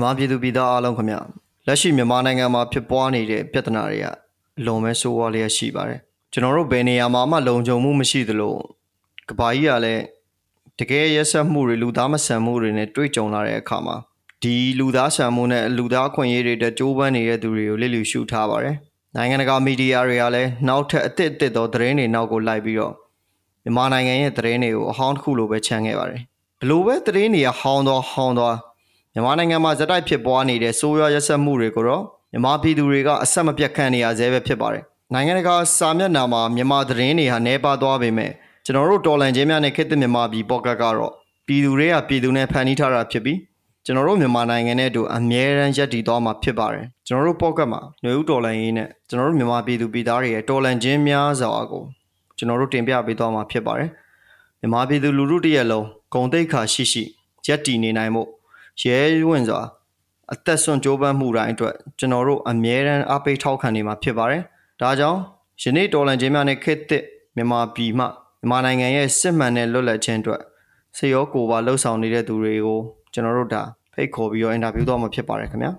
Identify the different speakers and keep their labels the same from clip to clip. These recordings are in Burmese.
Speaker 1: မြန်မာပြည်သူပြည်သားအားလုံးခင်ဗျလက်ရှိမြန်မာနိုင်ငံမှာဖြစ်ပွားနေတဲ့ပြဿနာတွေကအလွန်ပဲဆိုးဝါးလျက်ရှိပါတယ်ကျွန်တော်တို့ဘယ်နေရာမှာမှလုံခြုံမှုမရှိသလိုကဘာကြီးကလည်းတကယ်ရက်ဆက်မှုတွေလူသားမဆန်မှုတွေနဲ့တွေ့ကြုံလာတဲ့အခါမှာဒီလူသားဆန်မှုနဲ့လူသားခွင့်ရေးတွေတကြိုးပမ်းနေတဲ့သူတွေကိုလစ်လျူရှုထားပါတယ်နိုင်ငံတကာမီဒီယာတွေကလည်းနောက်ထပ်အသစ်အသစ်သောသတင်းတွေနောက်ကိုလိုက်ပြီးတော့မြန်မာနိုင်ငံရဲ့သတင်းတွေကိုအဟောင်းတစ်ခုလိုပဲခြံခဲ့ပါတယ်ဘလို့ပဲသတင်းတွေကဟောင်းသွားဟောင်းသွား မြန်မာနိုင်ငံမှာဇက်တိုက်ဖြစ်ပွားနေတဲ့ဆိုးရွားရက်စက်မှုတွေကိုတော့မြန်မာပြည်သူတွေကအဆက်မပြတ်ခံနေရဆဲပဲဖြစ်ပါတယ်။နိုင်ငံတကာစာမျက်နှာမှာမြန်မာသတင်းတွေဟာနှဲပါသွားပေမဲ့ကျွန်တော်တို့တော်လန်ချင်းများနဲ့ခေတ်သစ်မြန်မာပြည်ပေါ့ကတ်ကတော့ပြည်သူတွေကပြည်သူနဲ့ဖန်တီးထားတာဖြစ်ပြီးကျွန်တော်တို့မြန်မာနိုင်ငံနဲ့အတူအမြဲတမ်းရပ်တည်သွားမှာဖြစ်ပါတယ်။ကျွန်တော်တို့ပေါ့ကတ်မှာຫນွေဦးတော်လန်ရေးနဲ့ကျွန်တော်တို့မြန်မာပြည်သူပြည်သားတွေရဲ့တော်လန်ချင်းများစွာကိုကျွန်တော်တို့တင်ပြပေးသွားမှာဖြစ်ပါတယ်။မြန်မာပြည်သူလူထုတရက်လုံးဂုံတိတ်ခါရှိရှိရပ်တည်နေနိုင်မှု ရဲဝင့်စွာအသက်ဆွန့်ကြိုးပမ်းမှုတိုင်းအတွက်ကျွန်တော်တို့အမြဲတမ်းအားပေးထောက်ခံနေမှာဖြစ်ပါတယ်။ဒါကြောင့်ယနေ့တော်လန်ချင်းများနဲ့ခေတ်သစ်မြန်မာပြည်မှမြန်မာနိုင်ငံရဲ့စစ်မှန်တဲ့လွတ်လပ်ခြင်းအတွက်စေရောကိုပါလှုပ်ဆောင်နေတဲ့သူတွေကိုကျွန်တော်တို့ဒါဖိတ်ခေါ်ပြီးတော့အင်တာဗျူးတော့မှာဖြစ်ပါတယ်ခင်ဗျာ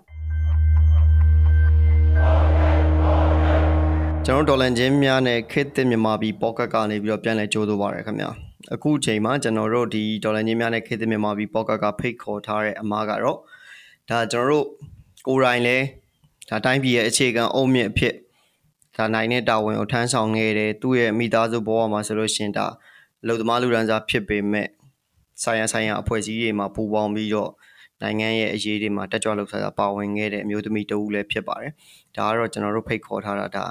Speaker 1: ကျွန်တော်ဒေါ်လန်ချင်းများနဲ့ခေတ်သစ်မြန်မာပြည်ပေါ့ကတ်ကနေပြီးတော့ပြန်လည်ကြိုးဆိုပါရခင်ဗျာ အခုချိန်မှာကျွန်တော်တို့ဒီဒေါ်လန်ချင်းများနဲ့ခေတ်သစ်မြန်မာပြည်ပေါ့ကတ်ကဖိတ်ခေါ်ထားတဲ့အမားကတော့ဒါကျွန်တော်တို့ကိုယ်တိုင်လဲဒါတိုင်းပြည်ရဲ့အခြေခံအုံမြင့်အဖြစ်ဒါနိုင်တဲ့တာဝန်ကိုထမ်းဆောင်ခဲ့တယ်သူ့ရဲ့မိသားစုဘဝမှာဆိုလို့ရှင်ဒါအလုပ်သမားလူဒန်းစားဖြစ်ပေမဲ့ဆိုင်ရဆိုင်ရအဖွဲ့အစည်းတွေမှာပူးပေါင်းပြီးတော့နိုင်ငံရဲ့အရေးတွေမှာတက်ကြွလှုပ်ရှားတာပါဝင်ခဲ့တဲ့အမျိုးသမီးတဦးလည်းဖြစ်ပါတယ်။ဒါကတော့ကျွန်တော်တို့ဖိတ်ခေါ်ထားတာဒါ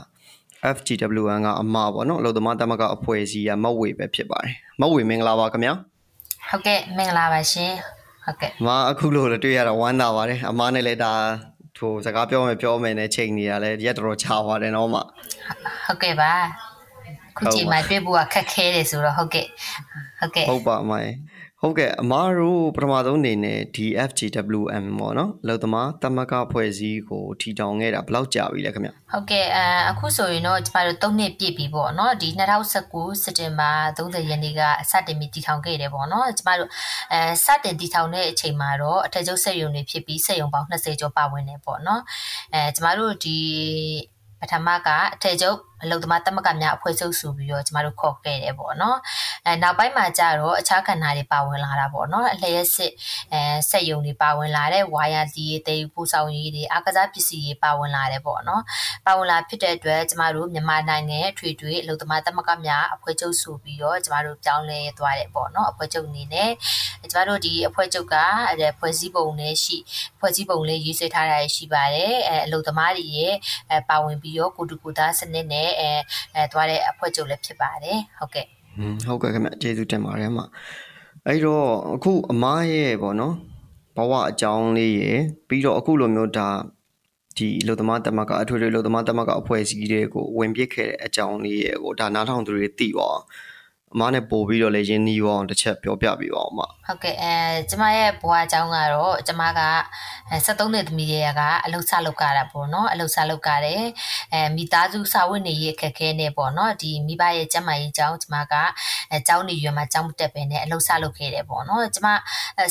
Speaker 1: FGWN ကအမပေါ့နော်အလုပ်သမားသမဂ္ဂအဖွဲ့အစည်းကမဝေပဲဖြစ်ပါတယ်။မဝေမင်္ဂလာပါခင်ဗျာ။
Speaker 2: ဟုတ်ကဲ့မင်္ဂလာပါရှင်။ဟုတ်ကဲ့။
Speaker 1: မအခုလို့တွေ့ရတော့ဝမ်းသာပါတယ်။အမနဲ့လည်းဒါဟိုစကားပြောမယ်ပြောမယ်နဲ့ချိန်နေတာလည်းရက်တော်တော်ချပါတယ်နော်မ။
Speaker 2: ဟုတ်ကဲ့ပါ။ခုချိန်မှာတွေ့ဖို့ကခက်ခဲတယ်ဆိုတော့ဟုတ်ကဲ့။ဟုတ်ကဲ့။
Speaker 1: ဟုတ်ပါအမ။ ဟုတ်ကဲ့အမားတို့ပထမဆုံးအနေနဲ့ DFGWM ပေါ့နော်အလုပ်သမားတမကဖွဲ့စည်းကိုထီထောင်ခဲ့တာဘယ်လောက်ကြာပြီလဲခင်ဗျ
Speaker 2: ဟုတ်ကဲ့အအခုဆိုရင်တော့ကျမတို့3နှစ်ပြည့်ပြီပေါ့နော်ဒီ2019စက်တင်ဘာ30ရက်နေ့ကစတင်ပြီးတည်ထောင်ခဲ့တယ်ပေါ့နော်ကျမတို့အဲစတင်တည်ထောင်တဲ့အချိန်မှာတော့အထက်ကျုပ်စက်ရုံတွေဖြစ်ပြီးစက်ရုံပေါင်း20ကျော်ပါဝင်နေပေါ့နော်အဲကျမတို့ဒီပထမကအထက်ကျုပ် အလုပ်သမားတက်မကများအဖွဲ့ချုပ်ဆိုပြီးတော့ကျမတို့ခေါ်ခဲ့တယ်ပေါ့နော်အဲနောက်ပိုင်းမှာကျတော့အခြားခန္ဓာတွေပါဝင်လာတာပေါ့နော်အလျက်စစ်အဲစက်ယုံတွေပါဝင်လာတဲ့ဝါယာတီတွေတေးပူဆောင်ရေးတွေအကစားပစ္စည်းတွေပါဝင်လာတယ်ပေါ့နော်ပါဝင်လာဖြစ်တဲ့အတွက်ကျမတို့မြန်မာနိုင်ငံရဲ့ထွေထွေအလုပ်သမားတက်မကများအဖွဲ့ချုပ်ဆိုပြီးတော့ကျမတို့ပြောင်းလဲသွားတယ်ပေါ့နော်အဖွဲ့ချုပ်အနေနဲ့ကျမတို့ဒီအဖွဲ့ချုပ်ကဖွဲ့စည်းပုံနဲ့ရှိဖွဲ့စည်းပုံလေးရေးဆွဲထားတာရှိပါတယ်အဲအလုပ်သမားတွေရဲ့ပါဝင်ပြီးတော့ကိုတူကိုသားစနစ်နဲ့အဲအဲသွားတဲ့အဖွဲ့ချုပ်လည်းဖြစ်ပါတယ်ဟုတ်ကဲ့
Speaker 1: ဟုတ်ကဲ့ခင်ဗျကျေးဇူးတင်ပါတယ်အမအဲ့တော့အခုအမရဲ့ပေါ့နော်ဘဝအကြောင်းလေးရယ်ပြီးတော့အခုလိုမျိုးဒါဒီလူသမားတမကအထွေထွေလူသမားတမကအဖွဲ့အစည်းတွေကိုဝင်ပစ်ခဲ့တဲ့အကြောင်းလေးရယ်ကိုဒါနားထောင်သူတွေသိပါအောင် အမနဲ့ပို့ပြီးတော့လည်းရင်းနှီးအောင်တစ်ချက်ပြောပြပေးပါဦးမ
Speaker 2: ဟုတ်ကဲ့အဲကျမရဲ့ဘွားအကြောင်းကတော့ကျမက73နှစ်သမီးရဲ့ကအလုဆလုပ်ကြတာပေါ့နော်အလုဆလုပ်ကြတယ်အဲမိသားစုစာဝတ်နေရေးအခက်ခဲနေပေါ့နော်ဒီမိဘရဲ့ကျမကြီးအကြောင်းကျမကအဲကျောင်းနေရွယ်မှာကျောင်းမတက်ပဲနဲ့အလုဆလုပ်ခဲ့တယ်ပေါ့နော်ကျမ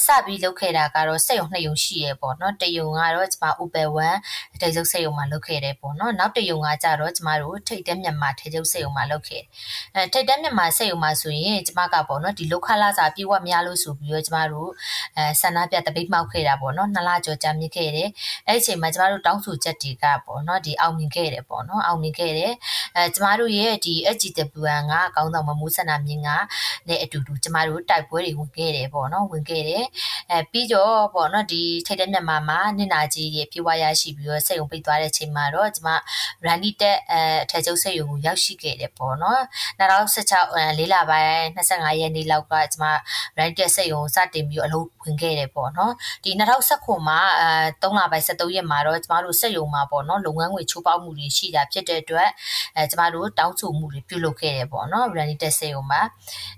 Speaker 2: စပြီးလုပ်ခဲ့တာကတော့စက်ရုံနှစ်ရုံရှိရပေါ့နော်တရုံကတော့ကျမဥပယ်ဝမ်ထိတ်ကျုပ်စက်ရုံမှာလုပ်ခဲ့တယ်ပေါ့နော်နောက်တရုံကကြတော့ကျမတို့ထိတ်တဲမြန်မာထိတ်ကျုပ်စက်ရုံမှာလုပ်ခဲ့အဲထိတ်တဲမြန်မာစက်ရုံမှာဆိုရင်ကျမကပေါ့နော်ဒီလောက်ခလာစာပြေဝမရလို့ဆိုပြီးတော့ကျမတို့အဲဆန္ဒပြတပိတ်မှောက်ခဲ့တာပေါ့နော်နှစ်လကျော်ကြာမြင့်ခဲ့တယ်အဲ့ဒီအချိန်မှာကျမတို့တောင်းဆိုချက်တွေကပေါ့နော်ဒီအောင်မြင်ခဲ့တယ်ပေါ့နော်အောင်မြင်ခဲ့တယ်အဲကျမတို့ရဲ့ဒီ HGWN ကကောင်းဆောင်မမှုဆန္ဒမြင့်ကနဲ့အတူတူကျမတို့တိုက်ပွဲတွေဝင်ခဲ့တယ်ပေါ့နော်ဝင်ခဲ့တယ်အဲပြီးတော့ပေါ့နော်ဒီထိတ်တဲ့မြန်မာမှာနင်နာကြီးရဲ့ပြေဝရရှိပြီးတော့စိတ်ုံပိတ်သွားတဲ့အချိန်မှာတော့ကျမရန်နီတက်အဲအထက်ကျုပ်စိတ်ုံကိုရောက်ရှိခဲ့တယ်ပေါ့နော်2016အဲလေးလပိုင်း25ရက်နေ့လောက်ကကျမ right တက်စိတ်ုံစတင်ပြီးအလုပ်ဝင်ခဲ့တယ်ပေါ့နော်ဒီ2019မှာအဲ3လပိုင်း73ရက်မှာတော့ကျမတို့စက်ရုံမှာပေါ့နော်လုပ်ငန်းငွေချိုးပေါက်မှုတွေရှိတာဖြစ်တဲ့အတွက်အဲကျမတို့တောင်းဆိုမှုတွေပြုလုပ်ခဲ့တယ်ပေါ့နော် running တက်စက်ရုံမှာ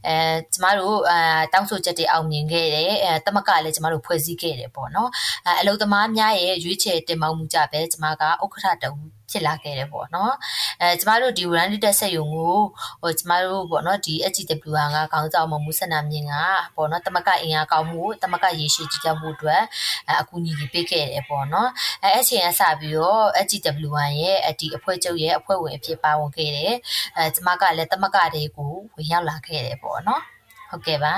Speaker 2: အဲကျမတို့အဲတောင်းဆိုချက်တွေအောင်မြင်ခဲ့တယ်အဲတမကလည်းကျမတို့ဖွဲ့စည်းခဲ့တယ်ပေါ့နော်အဲအလုပ်သမားများရဲ့ရွေးချယ်တင်မောင်းမှုကြပဲကျမကဥက္ကဋ္ဌတူ ဖြစ်လာခဲ့တယ်ပေါ့နော်အဲကျမတို့ဒီ Randy တက်ဆက်ယုံကိုဟိုကျမတို့ပေါ့နော်ဒီ HGWR ကခေါင်းဆောင်မမှုဆန္ဒမြင်ကပေါ့နော်တမကအင်အားကောင်းမှုတမကရေရှည်ကြည်ကြမှုအတွက်အကူအညီပေးခဲ့တယ်ပေါ့နော်အဲအချိန်အစပြီးတော့ HGWR ရဲ့အဒီအဖွဲ့ချုပ်ရဲ့အဖွဲ့ဝင်အဖြစ်ပါဝင်ခဲ့တယ်အဲကျမကလည်းတမကတွေကိုဝင်ရောက်လာခဲ့တယ်ပေါ့နော်ဟုတ်ကဲ့ပါ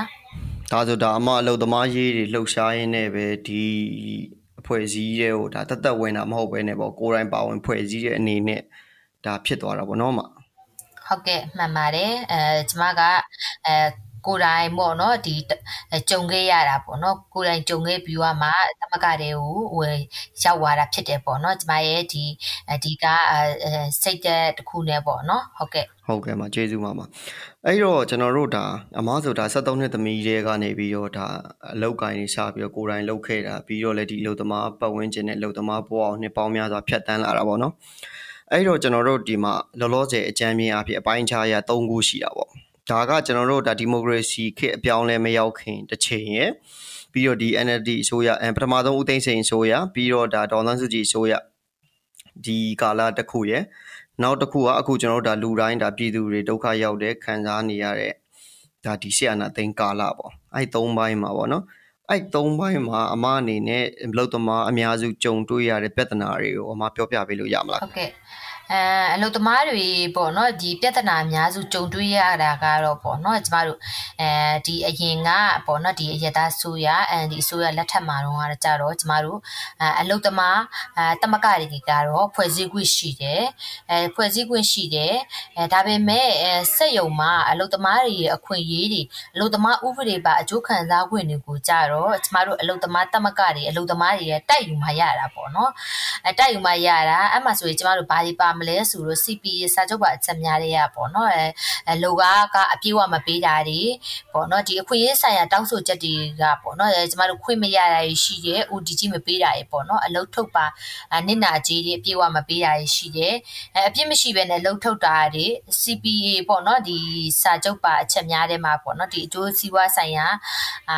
Speaker 1: ဒါဆိုဒါအမအလုသမားရေးတွေလှုပ်ရှားရင်းနဲ့ပဲဒီ အဖွဲ့အစည်းတွေကိုဒါတက်တက်ဝင်တာမဟုတ်ဘဲနဲ့ပေါ့ကိုယ်တိုင်ပါဝင်ဖွဲ့စည်းတဲ့အနေနဲ့ဒါဖြစ်သွားတာပေါ့နော်မ
Speaker 2: ဟုတ်ကဲ့မှန်ပါတယ်အဲကျမကအဲ ကိုယ်တိုင်ပေါ့နော်ဒီကြုံခဲ့ရတာပေါ့နော်ကိုယ်တိုင်ကြုံခဲ့ပြီးတော့မှသမကတွေကိုဟိုရောက်သွားတာဖြစ်တယ်ပေါ့နော်ကျမရဲ့ဒီဒီကစိတ်သက်တစ်ခုနဲ့ပေါ့နော်ဟုတ်ကဲ့
Speaker 1: ဟုတ်ကဲ့ပါကျေးဇူးပါပါအဲ့တော့ကျွန်တော်တို့ဒါအမားဆိုတာ73နှစ်သမီးတွေကနေပြီးတော့ဒါအလောက်ကိုင်းနေရှာပြီးတော့ကိုယ်တိုင်လောက်ခဲ့တာပြီးတော့လည်းဒီအလုပ်သမားပတ်ဝန်းကျင်နဲ့အလုပ်သမားပေါ်အောင်နှစ်ပေါင်းများစွာဖြတ်တန်းလာတာပေါ့နော်အဲ့တော့ကျွန်တော်တို့ဒီမှာလောလောဆယ်အကြမ်းမြင်အဖြစ်အပိုင်းခြားရ၃ခုရှိတာပေါ့ ဒါကကျွန်တော်တို့ဒါဒီမိုကရေစီခေတ်အပြောင်းလဲမရောက်ခင်တစ်ချိန်ရယ်ပြီးတော့ဒီ NLD အစိုးရအပထမဆုံးဦးသိန်းစိန်အစိုးရပြီးတော့ဒါဒေါ်သန်းစုကြည်အစိုးရဒီကာလတစ်ခုရယ်နောက်တစ်ခုကအခုကျွန်တော်တို့ဒါလူတိုင်းဒါပြည်သူတွေဒုက္ခရောက်တဲ့ခံစားနေရတဲ့ဒါဒီဆီယနာသိန်းကာလပေါ့အဲ့သုံးပိုင်းမှာပေါ့နော်အဲ့သုံးပိုင်းမှာအမအနေနဲ့လောက်သမားအများစုကြုံတွေ့ရတဲ့ပြဿနာတွေကိုအမပြောပြပေးလို့ရမလား
Speaker 2: ဟုတ်ကဲ့ အဲအလုပ်သမားတွေပေါ့နော်ဒီပြဿနာအများစုကြုံတွေ့ရတာကတော့ပေါ့နော်ကျမတို့အဲဒီအရင်ကပေါ့နော်ဒီအရသာဆိုရအဲဒီအစိုးရလက်ထက်မှာတော့ကတော့ကြတော့ကျမတို့အအလုပ်သမားအဲတမကတွေကတော့ဖွဲ့စည်းခွင့်ရှိတယ်အဲဖွဲ့စည်းခွင့်ရှိတယ်အဲဒါပေမဲ့အဲစက်ယုံမှာအလုပ်သမားတွေရဲ့အခွင့်အရေးတွေအလုပ်သမားဥပဒေပါအကျိုးခံစားခွင့်တွေကိုကြတော့ကျမတို့အလုပ်သမားတမကတွေအလုပ်သမားတွေရဲ့တိုက်ယူမှရတာပေါ့နော်အဲတိုက်ယူမှရတာအဲ့မှာဆိုရင်ကျမတို့ဘာဒီပါမလဲဆိုတော့ CPA စာချုပ်ပါအချက်များတွေကပေါ့နော်အဲလောကကအပြေးဝမပေးတာတွေပေါ့နော်ဒီအခွင့်အရေးဆိုင်ရာတောင်းဆိုချက်တွေကပေါ့နော်ကျမတို့ခွင့်မရတာရှိတယ် ODG မပေးတာတွေပေါ့နော်အလုတ်ထုတ်ပါနစ်နာကြီးတွေအပြေးဝမပေးတာရှိတယ်အဲအပြစ်မရှိဘဲနဲ့လှုပ်ထုတ်တာတွေ CPA ပေါ့နော်ဒီစာချုပ်ပါအချက်များထဲမှာပေါ့နော်ဒီအကျိုးစီးပွားဆိုင်ရာအာ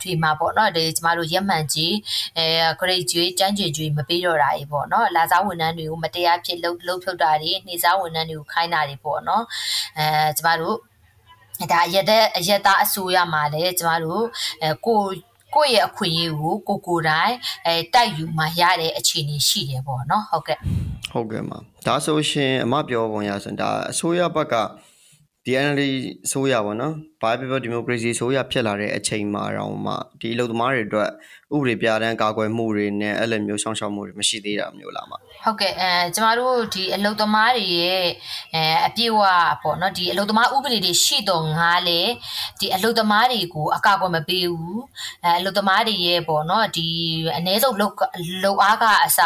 Speaker 2: ထွေမှာပေါ့နော်ဒီကျမတို့ရက်မှန်ကြီးအဲ grade ကျွေးတန်းကျွေကျွေးမပေးတော့တာကြီးပေါ့နော်လာစားဝန်ထမ်းတွေကိုမတရားဖြစ်လှုပ်လှုပ်ထုတ်တာတွေနေစားဝန်ထမ်းတွေကိုခိုင်းတာတွေပေါ့နော်အဲကျမတို့ဒါရတဲ့အရတာအစိုးရမှာလည်းကျမတို့အဲကိုကိုယ့်ရဲ့အခွင့်အရေးကိုကိုကိုတိုင်းအဲတိုက်ယူမှရတဲ့အခြေအနေရှိတယ်ပေါ့နော်ဟုတ်ကဲ့
Speaker 1: ဟုတ်ကဲ့ပါဒါဆိုရှင်အမပြောပုံရဆိုဒါအစိုးရဘက်က DNL ဆိုရပါတော့ Bible Democracy ဆိုရဖြစ်လာတဲ့အချိန်မှာတော့မှဒီအလုပ်သမားတွေအတွက်ဥပဒေပြဋ္ဌာန်းကာကွယ်မှုတွေနဲ့အဲ့လိုမျိုးရှောင်ရှောက်မှုတွေမရှိသေးတာမျိုးလားမ
Speaker 2: ဟုတ်ကဲ့အဲကျမတို့ဒီအလုပ်သမားတွေရဲ့အဲအပြည့်အဝပေါ့နော်ဒီအလုပ်သမားဥပဒေတွေရှိတော့ငါလေဒီအလုပ်သမားတွေကိုအကာအကွယ်မပေးဘူးအဲအလုပ်သမားတွေရဲ့ပေါ့နော်ဒီအ ਨੇ ဆုံးလုပ်လုပ်အားကအစ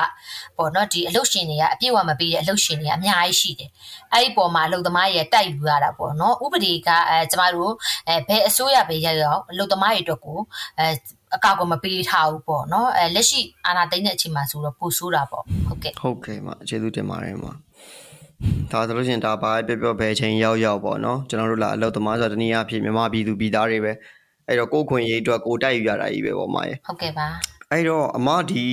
Speaker 2: ပေါ့နော်ဒီအလုပ်ရှင်တွေကအပြည့်အဝမပေးတဲ့အလုပ်ရှင်တွေကအများကြီးရှိတယ်အဲ့ဒီပေါ်မှာအလုပ်သမားရဲ့တိုက်ယူရတာပေါ့နော်ဥပဒေကအဲကျမတို့အဲဘယ်အစိုးရပဲရရအောင်အလုပ်သမားတွေအတွက်ကိုအဲ အကောက်ကမပေးထားဘူးပေါ့နော်အဲလက်ရှိအာဏာသိမ်းတဲ့အချိန်မှာဆိုတော့ပိုဆိုးတာပေါ့ဟုတ်ကဲ့
Speaker 1: ဟုတ်ကဲ့ပါကျေးဇူးတင်ပါတယ်မှာဒါဆိုလို့ရှိရင်ဒါပါပြပြဘယ်ချိန်ရောက်ရောက်ပေါ့နော်ကျွန်တော်တို့လာအလုပ်သမားဆိုတာတနည်းအားဖြင့်မြန်မာပြည်သူပြည်သားတွေပဲအဲ့တော့ကိုခွင့်ရေးအတွက်ကိုတိုက်ယူရတာကြီးပဲပေါ့မာရေ
Speaker 2: ဟုတ်ကဲ့ပါ
Speaker 1: အဲ့တော့အမဒီ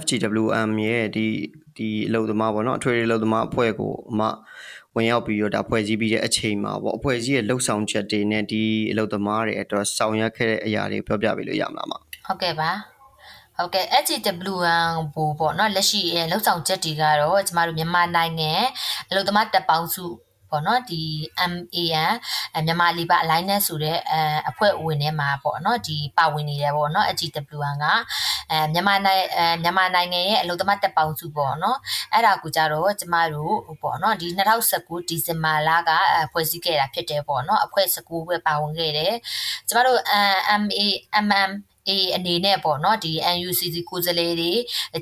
Speaker 1: FGWM ရဲ့ဒီဒီအလုပ်သမားပေါ့နော်အထွေထွေအလုပ်သမားအဖွဲ့ကိုအမ ဝင်ရောက်ပြီးတော့ဒါဖွဲ့စည်းပြီးတဲ့အချိန်မှာပေါ့အဖွဲ့အစည်းရဲ့လှုပ်ဆောင်ချက်တွေနဲ့ဒီအလုပ်သမားတွေအတွက်ဆောင်ရွက်ခဲ့တဲ့အရာတွေပြောပြပေးလို့ရမလားမ
Speaker 2: ဟုတ်ကဲ့ပါဟုတ်ကဲ့ HWN ဘူပေါ့နော်လက်ရှိရဲ့လှုပ်ဆောင်ချက်တွေကတော့ကျမတို့မြန်မာနိုင်ငံအလုပ်သမားတပ်ပေါင်းစု ပေါ့နော်ဒီ MAN မြန်မာလီဘာ Alliance ဆိုတဲ့အဲအဖွဲ့ဝင်ထဲမှာပေါ့နော်ဒီပါဝင်နေတယ်ပေါ့နော် HWN ကအဲမြန်မာနိုင်ငံအဲမြန်မာနိုင်ငံရဲ့အလုပ်သမားတပ်ပေါင်းစုပေါ့နော်အဲ့ဒါကိုကြတော့ကျမတို့ပေါ့နော်ဒီ2019ဒီဇင်ဘာလကဖွဲ့စည်းခဲ့တာဖြစ်တယ်ပေါ့နော်အဖွဲ့19ပဲပါဝင်ခဲ့တယ်ကျမတို့ MA MM အေးအနေနဲ့ပေါ့နော်ဒီ NUCC ကိုယ်စားလှယ်တွေ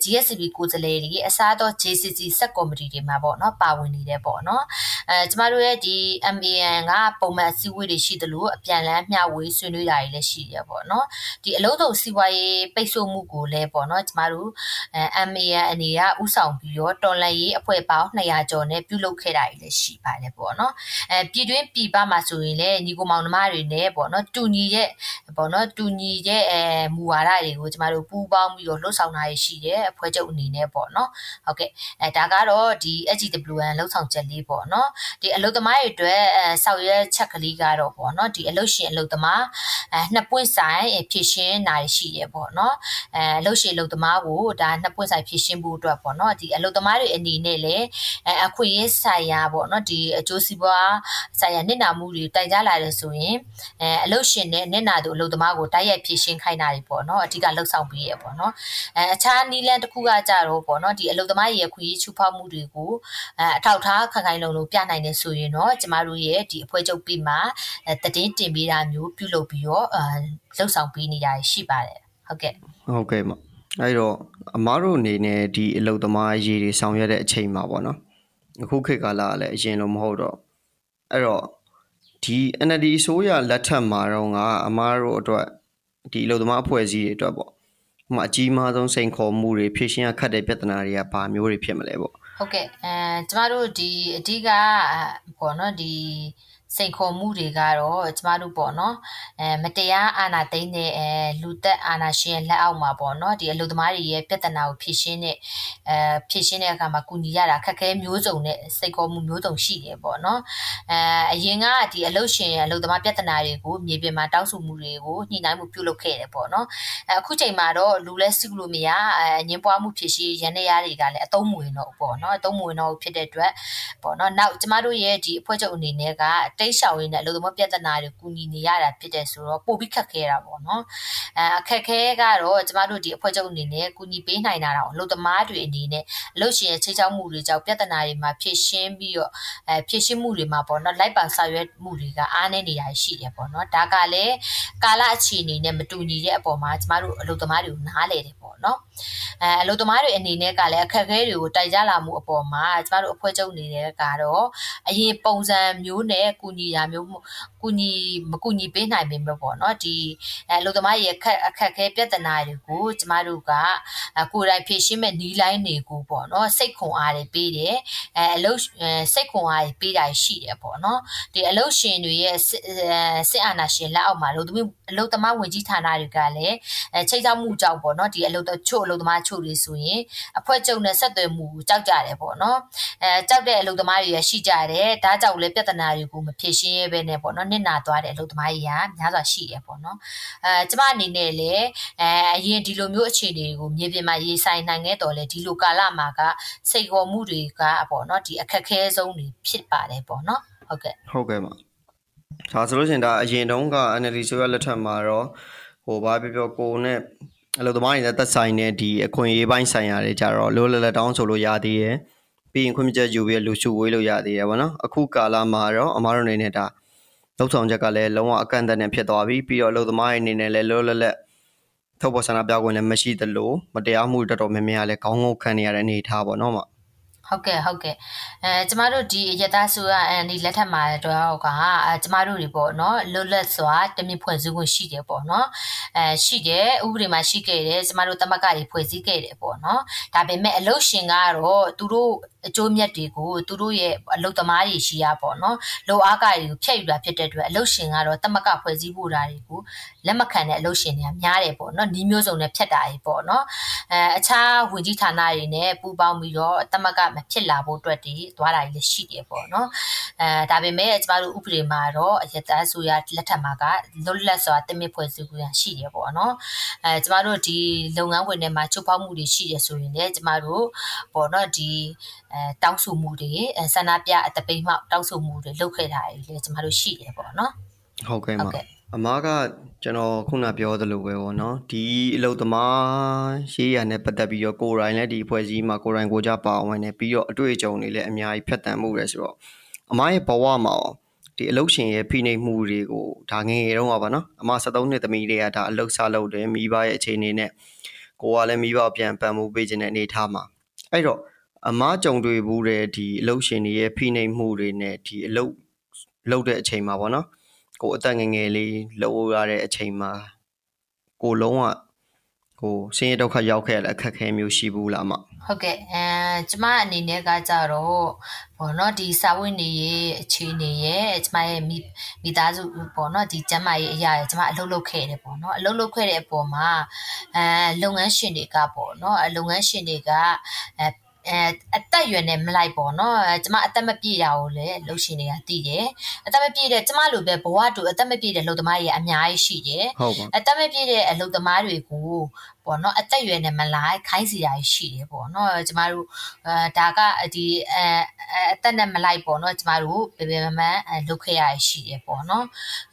Speaker 2: GSCB ကိုယ်စားလှယ်တွေအစားတော့ JCC ဆက်ကော်မတီတွေမှာပေါ့နော်ပါဝင်နေတယ်ပေါ့နော်အဲကျမတို့ရဲ့ဒီ MAN ကပုံမှန်အစည်းအဝေးတွေရှိသလိုအပြန်လန်းမျှဝေဆွေးနွေးတာတွေလည်းရှိတယ်ပေါ့နော်ဒီအလုံးစုံစီးပွားရေးပိတ်ဆို့မှုကိုလည်းပေါ့နော်ကျမတို့အဲ MAN အနေကဥဆောင်ပြီးတော့တော်လန်ရေးအဖွဲ့ပေါင်း200ကျော်နဲ့ပြုလုပ်ခဲ့တာတွေလည်းရှိပါတယ်ပေါ့နော်အဲပြည်တွင်းပြည်ပမှာဆိုရင်လည်းညီကိုမောင်နှမတွေနဲ့ပေါ့နော်တူညီတဲ့ပေါ့နော်တူညီတဲ့အဲမူဝါဒတွေကိုကျမတို့ပူးပေါင်းပြီးတော့လှုပ်ဆောင်တာရှိတယ်အဖွဲ့ချုပ်အနေနဲ့ပေါ့နော်ဟုတ်ကဲ့အဲဒါကတော့ဒီ HGWN လှုပ်ဆောင်ချက်လေးပေါ့နော်ဒီအလုပ်သမားတွေအတွက်အဲဆောက်ရွက်ချက်ကလေးကတော့ပေါ့နော်ဒီအလုပ်ရှင်အလုပ်သမားအဲနှစ်ပွင့်ဆိုင်ဖြည့်ရှင်းတာရှိရပေါ့နော်အဲအလုပ်ရှင်အလုပ်သမားကိုဒါနှစ်ပွင့်ဆိုင်ဖြည့်ရှင်းဖို့အတွက်ပေါ့နော်ဒီအလုပ်သမားတွေအနေနဲ့လည်းအဲအခွင့်အရေးဆိုင်ရာပေါ့နော်ဒီအကျိုးစီးပွားဆိုင်ရာနစ်နာမှုတွေတိုင်ကြားလာတယ်ဆိုရင်အဲအလုပ်ရှင်နဲ့နစ်နာသူအလုပ်သမားကိုတိုက်ရိုက်ဖြည့်ရှင်းခိုင်းတာတွေပေါ့နော်အဓိကလှုပ်ဆောင်ပေးရပေါ့နော်အဲအခြားနီးလန်းတစ်ခုကကြတော့ပေါ့နော်ဒီအလုပ်သမားရဲ့ခွင့်ရေးချူဖောက်မှုတွေကိုအဲအထောက်ထားခိုင်ခိုင်လုံလုံပြနိုင်တယ်ဆိုရင်တော့ကျမတို့ရဲ့ဒီအဖွဲ့ချုပ်ပြီးမှအဲတည်င်းတင်ပေးတာမျိုးပြုလုပ်ပြီးတော့အဲလှုပ်ဆောင်ပေးနေတာရှိပါတယ်ဟုတ်ကဲ့
Speaker 1: ဟုတ်ကဲ့မအဲ့တော့အမားတို့အနေနဲ့ဒီအလုပ်သမားရေးတွေဆောင်ရွက်တဲ့အချိန်မှာပေါ့နော်အခုခေတ်ကာလကလည်းအရင်လိုမဟုတ်တော့အဲ့တော့ဒီ NLD အစိုးရလက်ထက်မှာတော့ကအမားတို့အတွက် ဒီအလုပ်သမားအဖွဲ့အစည်းတွေအတွက်ပေါ့ဟိုမှာအကြီးမားဆုံးစိန်ခေါ်မှုတွေဖြည့်ရှင်းရခက်တဲ့ပြဿနာတွေကဘာမျိုးတွေဖြစ်မလဲပေါ့
Speaker 2: ဟုတ်ကဲ့အဲကျမတို့ဒီအဓိကပေါ့နော်ဒီ စိန်ခေါ်မှုတွေကတော့ကျမတို့ပေါ့နော်အဲမတရားအာဏာသိမ်းတဲ့အဲလူသက်အာဏာရှင်လက်အောက်မှာပေါ့နော်ဒီအလုပ်သမားတွေရဲ့ပြဿနာကိုဖြေရှင်းတဲ့အဲဖြေရှင်းတဲ့အခါမှာကုညီရတာခက်ခဲမျိုးစုံနဲ့စိန်ခေါ်မှုမျိုးစုံရှိတယ်ပေါ့နော်အဲအရင်ကဒီအလုပ်ရှင်အလုပ်သမားပြဿနာတွေကိုမြေပြင်မှာတောင်းဆိုမှုတွေကိုညှိနှိုင်းမှုပြုလုပ်ခဲ့တယ်ပေါ့နော်အဲအခုချိန်မှာတော့လူလဲစုလို့မရအငင်းပွားမှုဖြစ်ရှိရန်နေရတွေကလည်းအသုံးမဝင်တော့ပေါ့နော်အသုံးမဝင်တော့ဖြစ်တဲ့အတွက်ပေါ့နော်နောက်ကျမတို့ရဲ့ဒီအဖွဲ့ချုပ်အနေနဲ့ကတိတ်ရှောင်ရင်းနဲ့အလုပ်သမားပြဿနာတွေကူညီနေရတာဖြစ်တဲ့ဆိုတော့ပိုပြီးခက်ခဲတာပေါ့နော်အဲအခက်ခဲကတော့ကျမတို့ဒီအဖွဲ့ချုပ်အနေနဲ့ကူညီပေးနိုင်တာတော့အလုပ်သမားတွေအနေနဲ့အလုပ်ရှင်ရဲ့ချိတ်ချောက်မှုတွေကြောင့်ပြဿနာတွေမှာဖြည့်ရှင်းပြီးတော့အဲဖြည့်ရှင်းမှုတွေမှာပေါ့နော်လိုက်ပါဆောင်ရွက်မှုတွေကအားနည်းနေတာရှိတယ်ပေါ့နော်ဒါကလည်းကာလအခြေအနေနဲ့မတူညီတဲ့အပေါ်မှာကျမတို့အလုပ်သမားတွေကိုနားလည်တယ်ပေါ့နော်အဲအလုပ်သမားတွေအနေနဲ့ကလည်းအခက်အခဲတွေကိုတိုက်ကြလာမှုအပေါ်မှာကျမတို့အဖွဲ့ချုပ်နေတဲ့ကတော့အရင်ပုံစံမျိုးနဲ့ကူညီတာမျိုး ကူညီမကူညီပေးနိုင်ပေမဲ့ပေါ့နော်ဒီအဲအလုပ်သမားရဲ့အခက်အခက်ခဲပြဿနာတွေကိုကျမတို့ကကိုယ်တိုင်ဖြေရှင်းမဲ့နီးလိုင်းတွေကိုပေါ့နော်စိတ်ခွန်အားတွေပေးတယ်အဲအလုပ်စိတ်ခွန်အားတွေပေးတာရှိတယ်ပေါ့နော်ဒီအလုပ်ရှင်တွေရဲ့စစ်အာဏာရှင်လက်အောက်မှာအလုပ်သမီးအလုပ်သမားဝင်ကြီးဌာနတွေကလည်းအဲချိတ်ဆောက်မှုကြောင့်ပေါ့နော်ဒီအလုပ်ချို့အလုပ်သမားချို့တွေဆိုရင်အဖွဲ့ချုပ်နဲ့ဆက်သွယ်မှုကြောက်ကြတယ်ပေါ့နော်အဲကြောက်တဲ့အလုပ်သမားတွေရရှိကြတယ်ဒါကြောင့်လည်းပြဿနာတွေကိုမဖြေရှင်းရဲပဲနဲ့ပေါ့နော်နစ်နာသွားတဲ့အလုပ်သမားကြီးကများစွာရှိတယ်ပေါ့နော်အဲကျမအနေနဲ့လည်းအဲအရင်ဒီလိုမျိုးအခြေအနေကိုမြေပြင်မှာရေးဆိုင်နိုင်ခဲ့တော်လဲဒီလိုကာလမှာကစိတ်ခေါ်မှုတွေကပေါ့နော်ဒီအခက်ခဲဆုံးတွေဖြစ်ပါတယ်ပေါ့နော်ဟုတ်ကဲ့
Speaker 1: ဟုတ်ကဲ့ပါဒါဆိုလို့ရှိရင်ဒါအရင်တုန်းက NLD ဆိုရလက်ထက်မှာတော့ဟိုဘာပြောပြောကိုနဲ့အလုပ်သမားတွေနဲ့သက်ဆိုင်တဲ့ဒီအခွင့်အရေးပိုင်းဆိုင်ရာတွေကြတော့လိုလလတောင်းဆိုလို့ရသေးတယ်ပြီးရင်ခွင့်ပြုချက်ယူပြီးလူစုဝေးလို့ရသေးတယ်ဗောနော်အခုကာလမှာတော့အမားတို့အနေနဲ့ဒါ လှုပ်ဆောင်ချက်ကလည်းလုံးဝအကန့်အသတ်နဲ့ဖြစ်သွားပြီပြီးတော့အလုပ်သမားတွေအနေနဲ့လည်းလောလောလတ်ထုတ်ပေါ်ဆန္ဒပြခွင့်လည်းမရှိသလိုမတရားမှုတော်တော်များများလည်းခေါင်းငုံခံနေရတဲ့အနေအထားပေါ့နော်မ
Speaker 2: ဟုတ်ကဲ့ဟုတ်ကဲ့အဲကျမတို့ဒီရတဆိုရအန်ဒီလက်ထက်မှာတော့ကအဲကျမတို့တွေပေါ့နော်လွတ်လပ်စွာတမင်ဖွဲ့စည်းခွင့်ရှိတယ်ပေါ့နော်အဲရှိတယ်ဥပဒေမှာရှိခဲ့တယ်ကျမတို့တမကတွေဖွဲ့စည်းခဲ့တယ်ပေါ့နော်ဒါပေမဲ့အလုတ်ရှင်ကတော့သူတို့အကျိုးမြတ်တွေကိုသူတို့ရဲ့အလုတ်သမားတွေရှိရပေါ့နော်လိုအားကတွေကိုဖျက်ယူတာဖြစ်တဲ့အတွက်အလုတ်ရှင်ကတော့တမကဖွဲ့စည်းဖို့တာတွေကို လက်မခံတဲ့အလုတ်ရှင်တွေကများတယ်ပေါ့နော်နီးမျိုးစုံနဲ့ဖြတ်တာတွေပေါ့နော်အဲအခြားဝင်ကြီးဌာနတွေနဲ့ပူးပေါင်းပြီးတော့တမကမဖြစ်လာဖို့အတွက်ဒီသွားတာကြီးလည်းရှိတယ်ပေါ့နော်အဲဒါပေမဲ့ကျမတို့ဥပဒေမှာတော့အရသားဆိုရလက်ထက်မှာကလွတ်လပ်စွာတမင်ဖွဲ့စည်းခွင့်ရှိတယ်ပေါ့နော်အဲကျမတို့ဒီလုပ်ငန်းဝင်ထဲမှာချုပ်ဖောက်မှုတွေရှိတယ်ဆိုရင်လည်းကျမတို့ပေါ့နော်ဒီအဲတောင်းဆိုမှုတွေဆန္ဒပြအတပိမှောက်တောင်းဆိုမှုတွေလုပ်ခဲ့တာတွေလည်းကျမတို့ရှိတယ်ပေါ့နော်
Speaker 1: ဟုတ်ကဲ့ပါအမားက ကျွန်တော်ခုနပြောသလိုပဲပေါ့နော်ဒီအလုတ်သမားရေးရနဲ့ပတ်သက်ပြီးတော့ကိုယ်တိုင်လည်းဒီအဖွဲ့အစည်းမှာကိုယ်တိုင်ကိုကြပါဝင်နေပြီးတော့အတွေ့အကြုံတွေလည်းအများကြီးဖြတ်တန်းမှုရဆိုတော့အမားရဲ့ဘဝမှာဒီအလုတ်ရှင်ရဲ့ဖိနှိပ်မှုတွေကိုဒါငယ်ငယ်တုန်းကပါနော်အမ73နှစ်သမီးတွေကဒါအလုတ်စားလုပ်တယ်မိဘရဲ့အခြေအနေနဲ့ကိုကလည်းမိဘပြန်ပံ့မှုပေးခြင်းတဲ့အနေထားမှာအဲ့တော့အမားကြုံတွေ့ဘူးတဲ့ဒီအလုတ်ရှင်တွေရဲ့ဖိနှိပ်မှုတွေနဲ့ဒီအလုတ်လုပ်တဲ့အချိန်မှာပေါ့နော် ကိုအသက်ငယ်ငယ်လေးလှုပ်ရတဲ့အချိန်မှာကိုလုံးဝဟိုဆင်းရဲဒုက္ခရောက်ခဲ့ရတဲ့အခက်အခဲမျိုးရှိဘူးလားမ
Speaker 2: ဟုတ်ကဲ့အဲကျမအနေနဲ့ကကြတော့ဘောနော်ဒီစာဝတ်နေရေးအခြေအနေရဲ့ကျမရဲ့မိမိသားစုပေါ့နော်ဒီကျမရဲ့အရာရဲ့ကျမအလုပ်လုပ်ခဲ့တယ်ပေါ့နော်အလုပ်လုပ်ခဲ့တဲ့အပေါ်မှာအဲလုပ်ငန်းရှင်တွေကပေါ့နော်လုပ်ငန်းရှင်တွေကအဲ အဲအသက်ရွယ်နဲ့မလိုက်ပေါ့နော်ကျမအသက်မပြည့်တာကိုလည်းလှုပ်ရှင်တွေကသိတယ်အသက်မပြည့်တဲ့ကျမလိုပဲဘဝတူအသက်မပြည့်တဲ့လူသမားတွေအများကြီးရှိတယ်
Speaker 1: ဟုတ်ပါ
Speaker 2: အသက်မပြည့်တဲ့အလုပ်သမားတွေကိုပေါ့နော်အသက်အရွယ်နဲ့မလိုက်ခိုင်းစီတာရှိတယ်ပေါ့နော်ကျမတို့အဲဒါကဒီအဲအသက်နဲ့မလိုက်ပေါ့နော်ကျမတို့ပေပေမမန်လုပ်ခဲ့ရရှိတယ်ပေါ့နော်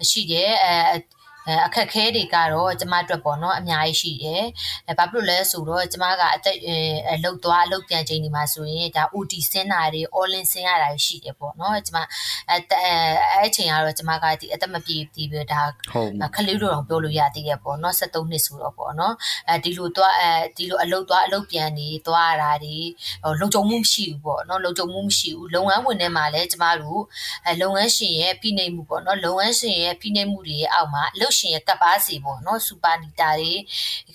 Speaker 2: ရှိတယ်အဲ အခက်ခဲတွေကတော့ကျမအတွက်ပေါ့နော်အများကြီးရှိတယ်။အဲဘာဖြစ်လို့လဲဆိုတော့ကျမကအသက်အလုတ်သွားအလုတ်ပြန်ချိန်ဒီမှာဆိုရင်ဒါ OT ဆင်းတာတွေ all in ဆင်းရတာရှိတယ်ပေါ့နော်။ကျမအဲအဲ့ချိန်ကတော့ကျမကဒီအသက်မပြည့်ဒီပဲဒါ
Speaker 1: ဟုတ်ပါ
Speaker 2: ခလေးတို့တော့ပြောလို့ရသေးတယ်ပေါ့နော်73နှစ်ဆိုတော့ပေါ့နော်အဲဒီလိုသွားအဲဒီလိုအလုတ်သွားအလုတ်ပြန်နေသွားရတာဒီလုံခြုံမှုမရှိဘူးပေါ့နော်လုံခြုံမှုမရှိဘူးလုပ်ငန်းဝင်ထဲမှာလည်းကျမတို့အဲလုပ်ငန်းရှင်ရဲ့ဖိနှိပ်မှုပေါ့နော်လုပ်ငန်းရှင်ရဲ့ဖိနှိပ်မှုတွေရဲ့အောက်မှာအလုတ်ရှင်ရဲ့ကပ်ပါစီပေါ့နော်စူပါနီတာတွေ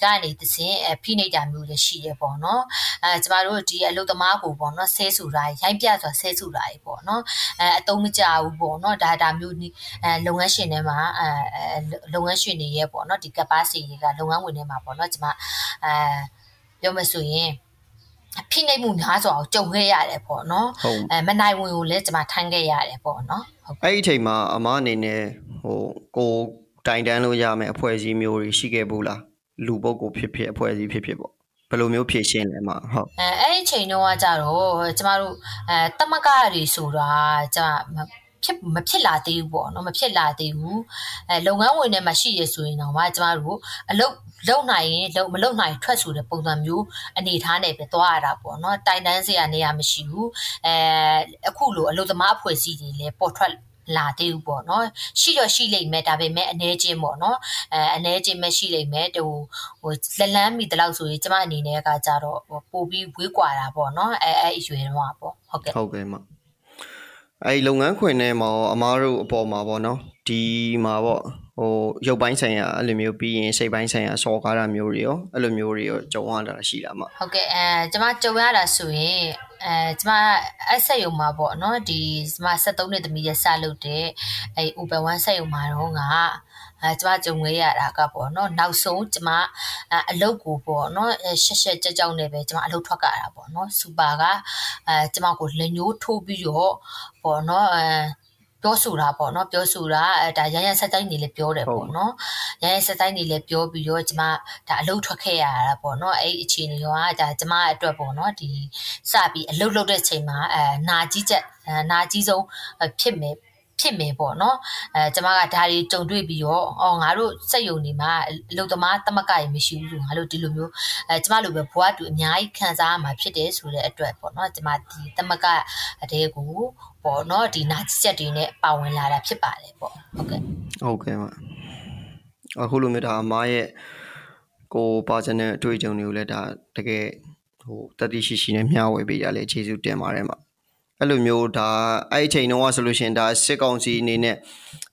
Speaker 2: ကနေသစဉ်အဲဖိနှိပ်တာမျိုးလည်းရှိတယ်ပေါ့နော်အဲကျမတို့ဒီအလုတ်သမားကိုပေါ့နော်ဆဲဆူတာရိုင်းပြဆိုတာဆဲဆူတာပေါ့နော်အဲအတုံးမကြဘူးပေါ့နော်ဒါဒါမျိုးအဲလုပ်ငန်းရှင်ထဲမှာအဲလုပ်ငန်းရှင်တွေရဲ့ပေါ့နော်ဒီ capacity တွေကလုပ်ငန်းဝင်ထဲမှာပေါ့နော်ကျမအဲပြောမဆိုရင်ဖိနှိပ်မှုများစွာကိုကြုံခဲ့ရတယ်ပေါ့နော်
Speaker 1: ဟုတ်
Speaker 2: အဲမနိုင်ဝင်ကိုလည်းကျမထမ်းခဲ့ရတယ်ပေါ့နော်ဟုတ်
Speaker 1: အဲ့ဒီအချိန်မှာအမအနေနဲ့ဟိုကို တိုင်တန်းလို့ရမယ်အဖွဲ့အစည်းမျိုးတွေရှိခဲ့ဘူးလားလူပုဂ္ဂိုလ်ဖြစ်ဖြစ်အဖွဲ့အစည်းဖြစ်ဖြစ်ပေါ့ဘယ်လိုမျိုးဖြည့်ရှင်းလဲမဟုတ်
Speaker 2: အဲအဲ့ဒီချိန်တုန်းကကြတော့ကျမတို့အဲတမကတွေဆိုတာကျမဖြစ်မဖြစ်လာသေးဘူးပေါ့နော်မဖြစ်လာသေးဘူးအဲလုပ်ငန်းဝင်ထဲမှာရှိရဆိုရင်တော့မှကျမတို့အလုပ်လုံနိုင်ရင်လုံမလုံနိုင်ထွက်ဆိုတဲ့ပုံစံမျိုးအနေထားနဲ့ပဲသွားရတာပေါ့နော်တိုင်တန်းစရာနေရာမရှိဘူးအဲအခုလိုအလုပ်သမားအဖွဲ့အစည်းတွေလည်းပေါ်ထွက် လာသေးဘူးပေါ့နော်ရှိတော့ရှိလိမ့်မယ်ဒါပေမဲ့အနေချင်းပေါ့နော်အဲအနေချင်းပဲရှိလိမ့်မယ်ဟိုဟိုလက်လန်းမိတလောက်ဆိုရင်ကျမအနေနဲ့ကကြတော့ပို့ပြီးဝေးကွာတာပေါ့နော်အဲအဲအရွယ်တော့ပေါ့ဟုတ်ကဲ့
Speaker 1: ဟုတ်ကဲ့မ အဲ့ဒီလုပ်ငန်းခွင်ထဲမှာရောအမားတို့အပေါ်မှာပေါ့နော်ဒီမှာပေါ့ဟိုရုပ်ပိုင်းဆိုင်ရာအဲ့လိုမျိုးပြီးရင်စိတ်ပိုင်းဆိုင်ရာစော်ကားတာမျိုးတွေရောအဲ့လိုမျိုးတွေရောကြုံရတာရှိလားမ
Speaker 2: ဟုတ်ကဲ့အဲကျမကြုံရတာဆိုရင်အဲကျမအဆက်ယုံမှာပေါ့နော်ဒီကျမ73နှစ်သမီးရဲ့စလုပ်တဲ့အဲ open one ဆက်ယုံမှာတော့ငါ အဲကျမကြုံခဲ့ရတာကပေါ့နော်နောက်ဆုံးကျမအလုပ်ကိုပေါ့နော်ရှက်ရှက်ကြက်ကြောက်နေပဲကျမအလုပ်ထွက်ကြတာပေါ့နော်စူပါကအဲကျမကိုလက်ညှိုးထိုးပြီးတော့ပေါ့နော်အဲပြောဆိုတာပေါ့နော်ပြောဆိုတာအဲဒါရရဆက်တိုင်းနေလည်းပြောတယ်ပေါ့နော်ရရဆက်တိုင်းနေလည်းပြောပြီးတော့ကျမဒါအလုပ်ထွက်ခဲ့ရတာပေါ့နော်အဲ့အခြေအနေကဒါကျမအတွက်ပေါ့နော်ဒီစပြီးအလုပ်လုပ်တဲ့ချိန်မှာအဲနာကြီးချက်နာကြီးဆုံးဖြစ်မယ် ဖြစ်မယ်ပေါ့နော်အဲကျမကဒါတွေကြုံတွေ့ပြီးတော့အော်ငါတို့စက်ယုံနေမှာအလုပ်သမားတမကရမရှိဘူးလို့ငါတို့ဒီလိုမျိုးအဲကျမလိုပဲဘွားတူအများကြီးခံစားရမှာဖြစ်တယ်ဆိုတဲ့အတွက်ပေါ့နော်ကျမဒီတမကတဲ့ကိုပေါ့နော်ဒီနာကြီးချက်တွေနဲ့ပါဝင်လာတာဖြစ်ပါတယ်ပေါ့ဟုတ်ကဲ့
Speaker 1: ဟုတ်ကဲ့မအခုလိုမျိုးဒါအမားရဲ့ကိုပါချင်တဲ့အတွေ့အကြုံတွေကိုလည်းဒါတကယ်ဟိုတတိရှိရှိနဲ့မျှဝေပေးကြလေကျေးဇူးတင်ပါတယ်မှာ အဲ့လိုမျိုးဒါအဲ့အချိန်တုန်းကဆိုလို့ရှိရင်ဒါစစ်ကောင်စီအနေနဲ့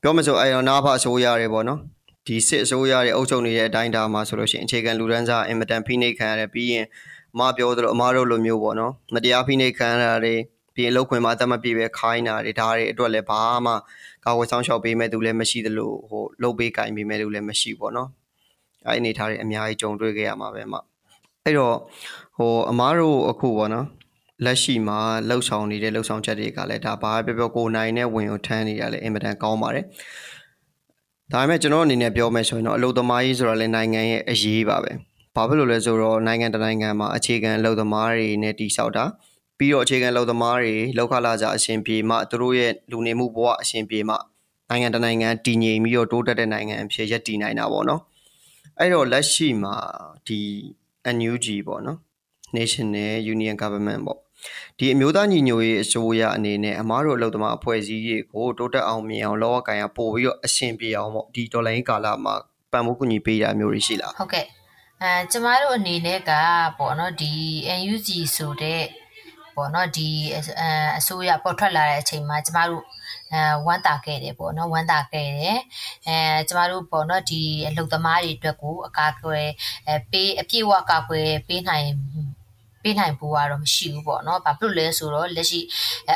Speaker 1: ပြောမစို့အဲ့တော့နာဖအစိုးရတယ်ပေါ့နော်ဒီစစ်အစိုးရရဲ့အုပ်ချုပ်နေတဲ့အတိုင်းဒါမှာဆိုလို့ရှိရင်အခြေခံလူဒန်းစားအင်မတန်ဖိနှိပ်ခံရတယ်ပြီးရင်အမပြောသလိုအမတို့လိုမျိုးပေါ့နော်မတရားဖိနှိပ်ခံရတာတွေပြီးရင်လောက်ခွင်မှာအသက်မပြည့်ပဲခိုင်းတာတွေဒါတွေအတွက်လည်းဘာမှကာဝယ်ဆောင်ရှောက်ပေးမဲ့သူလည်းမရှိသလိုဟိုလှုပ်ပေးကင်ပေးမဲ့သူလည်းမရှိပေါ့နော်အဲ့အနေထားတွေအများကြီးကြုံတွေ့ခဲ့ရမှာပဲအမအဲ့တော့ဟိုအမားတို့အခုပေါ့နော် လက်ရှိမှာလှုပ်ဆောင်နေတဲ့လှုပ်ဆောင်ချက်တွေကလည်းဒါဘာပဲပြောပြောကိုနိုင်နဲ့ဝင်ကိုထမ်းနေတာလည်းအင်မတန်ကောင်းပါတယ်ဒါပေမဲ့ကျွန်တော်အနေနဲ့ပြောမယ်ဆိုရင်တော့အလုပ်သမားကြီးဆိုတာလည်းနိုင်ငံရဲ့အရေးပါပဲဘာဖြစ်လို့လဲဆိုတော့နိုင်ငံတနိုင်ငံမှာအခြေခံအလုပ်သမားတွေနဲ့တည်ဆောက်တာပြီးတော့အခြေခံလုံသမားတွေလောက်ခလာကြအရှင်ပြေမှသူတို့ရဲ့လူနေမှုဘဝအရှင်ပြေမှနိုင်ငံတနိုင်ငံတည်ငြိမ်ပြီးတော့တိုးတက်တဲ့နိုင်ငံအဖြစ်ရပ်တည်နိုင်တာပေါ့နော်အဲ့တော့လက်ရှိမှာဒီ NUG ပေါ့နော် National Union Government ပေါ့ ဒီအမျိုးသားညီညွတ်ရေးအစိုးရအနေနဲ့အမားတို့အလုပ်သမားအဖွဲ့အစည်းတွေကိုတိုးတက်အောင်မြင်အောင်လောကကိုင်ရပို့ပြီးတော့အရှင်ပြေအောင်ပေါ့ဒီဒေါ်လာရင်းကာလမှာပံ့ပိုးကူညီပေးတာမျိုးတွေရှိလား
Speaker 2: ဟုတ်ကဲ့အဲကျမတို့အနေနဲ့ကပေါ့နော်ဒီ NUG ဆိုတဲ့ပေါ့နော်ဒီအဲအစိုးရပေါ်ထွက်လာတဲ့အချိန်မှာကျမတို့အဲဝမ်းတာခဲ့တယ်ပေါ့နော်ဝမ်းတာခဲ့တယ်အဲကျမတို့ပေါ့နော်ဒီအလုပ်သမားတွေအတွက်ကိုအကာအကွယ်အဲပေးအပြည့်အဝကာကွယ်ပေးနိုင် ပေးနိုင်ဖို့ကတော့မရှိဘူးပေါ့နော်။ဘာဖြစ်လို့လဲဆိုတော့လက်ရှိ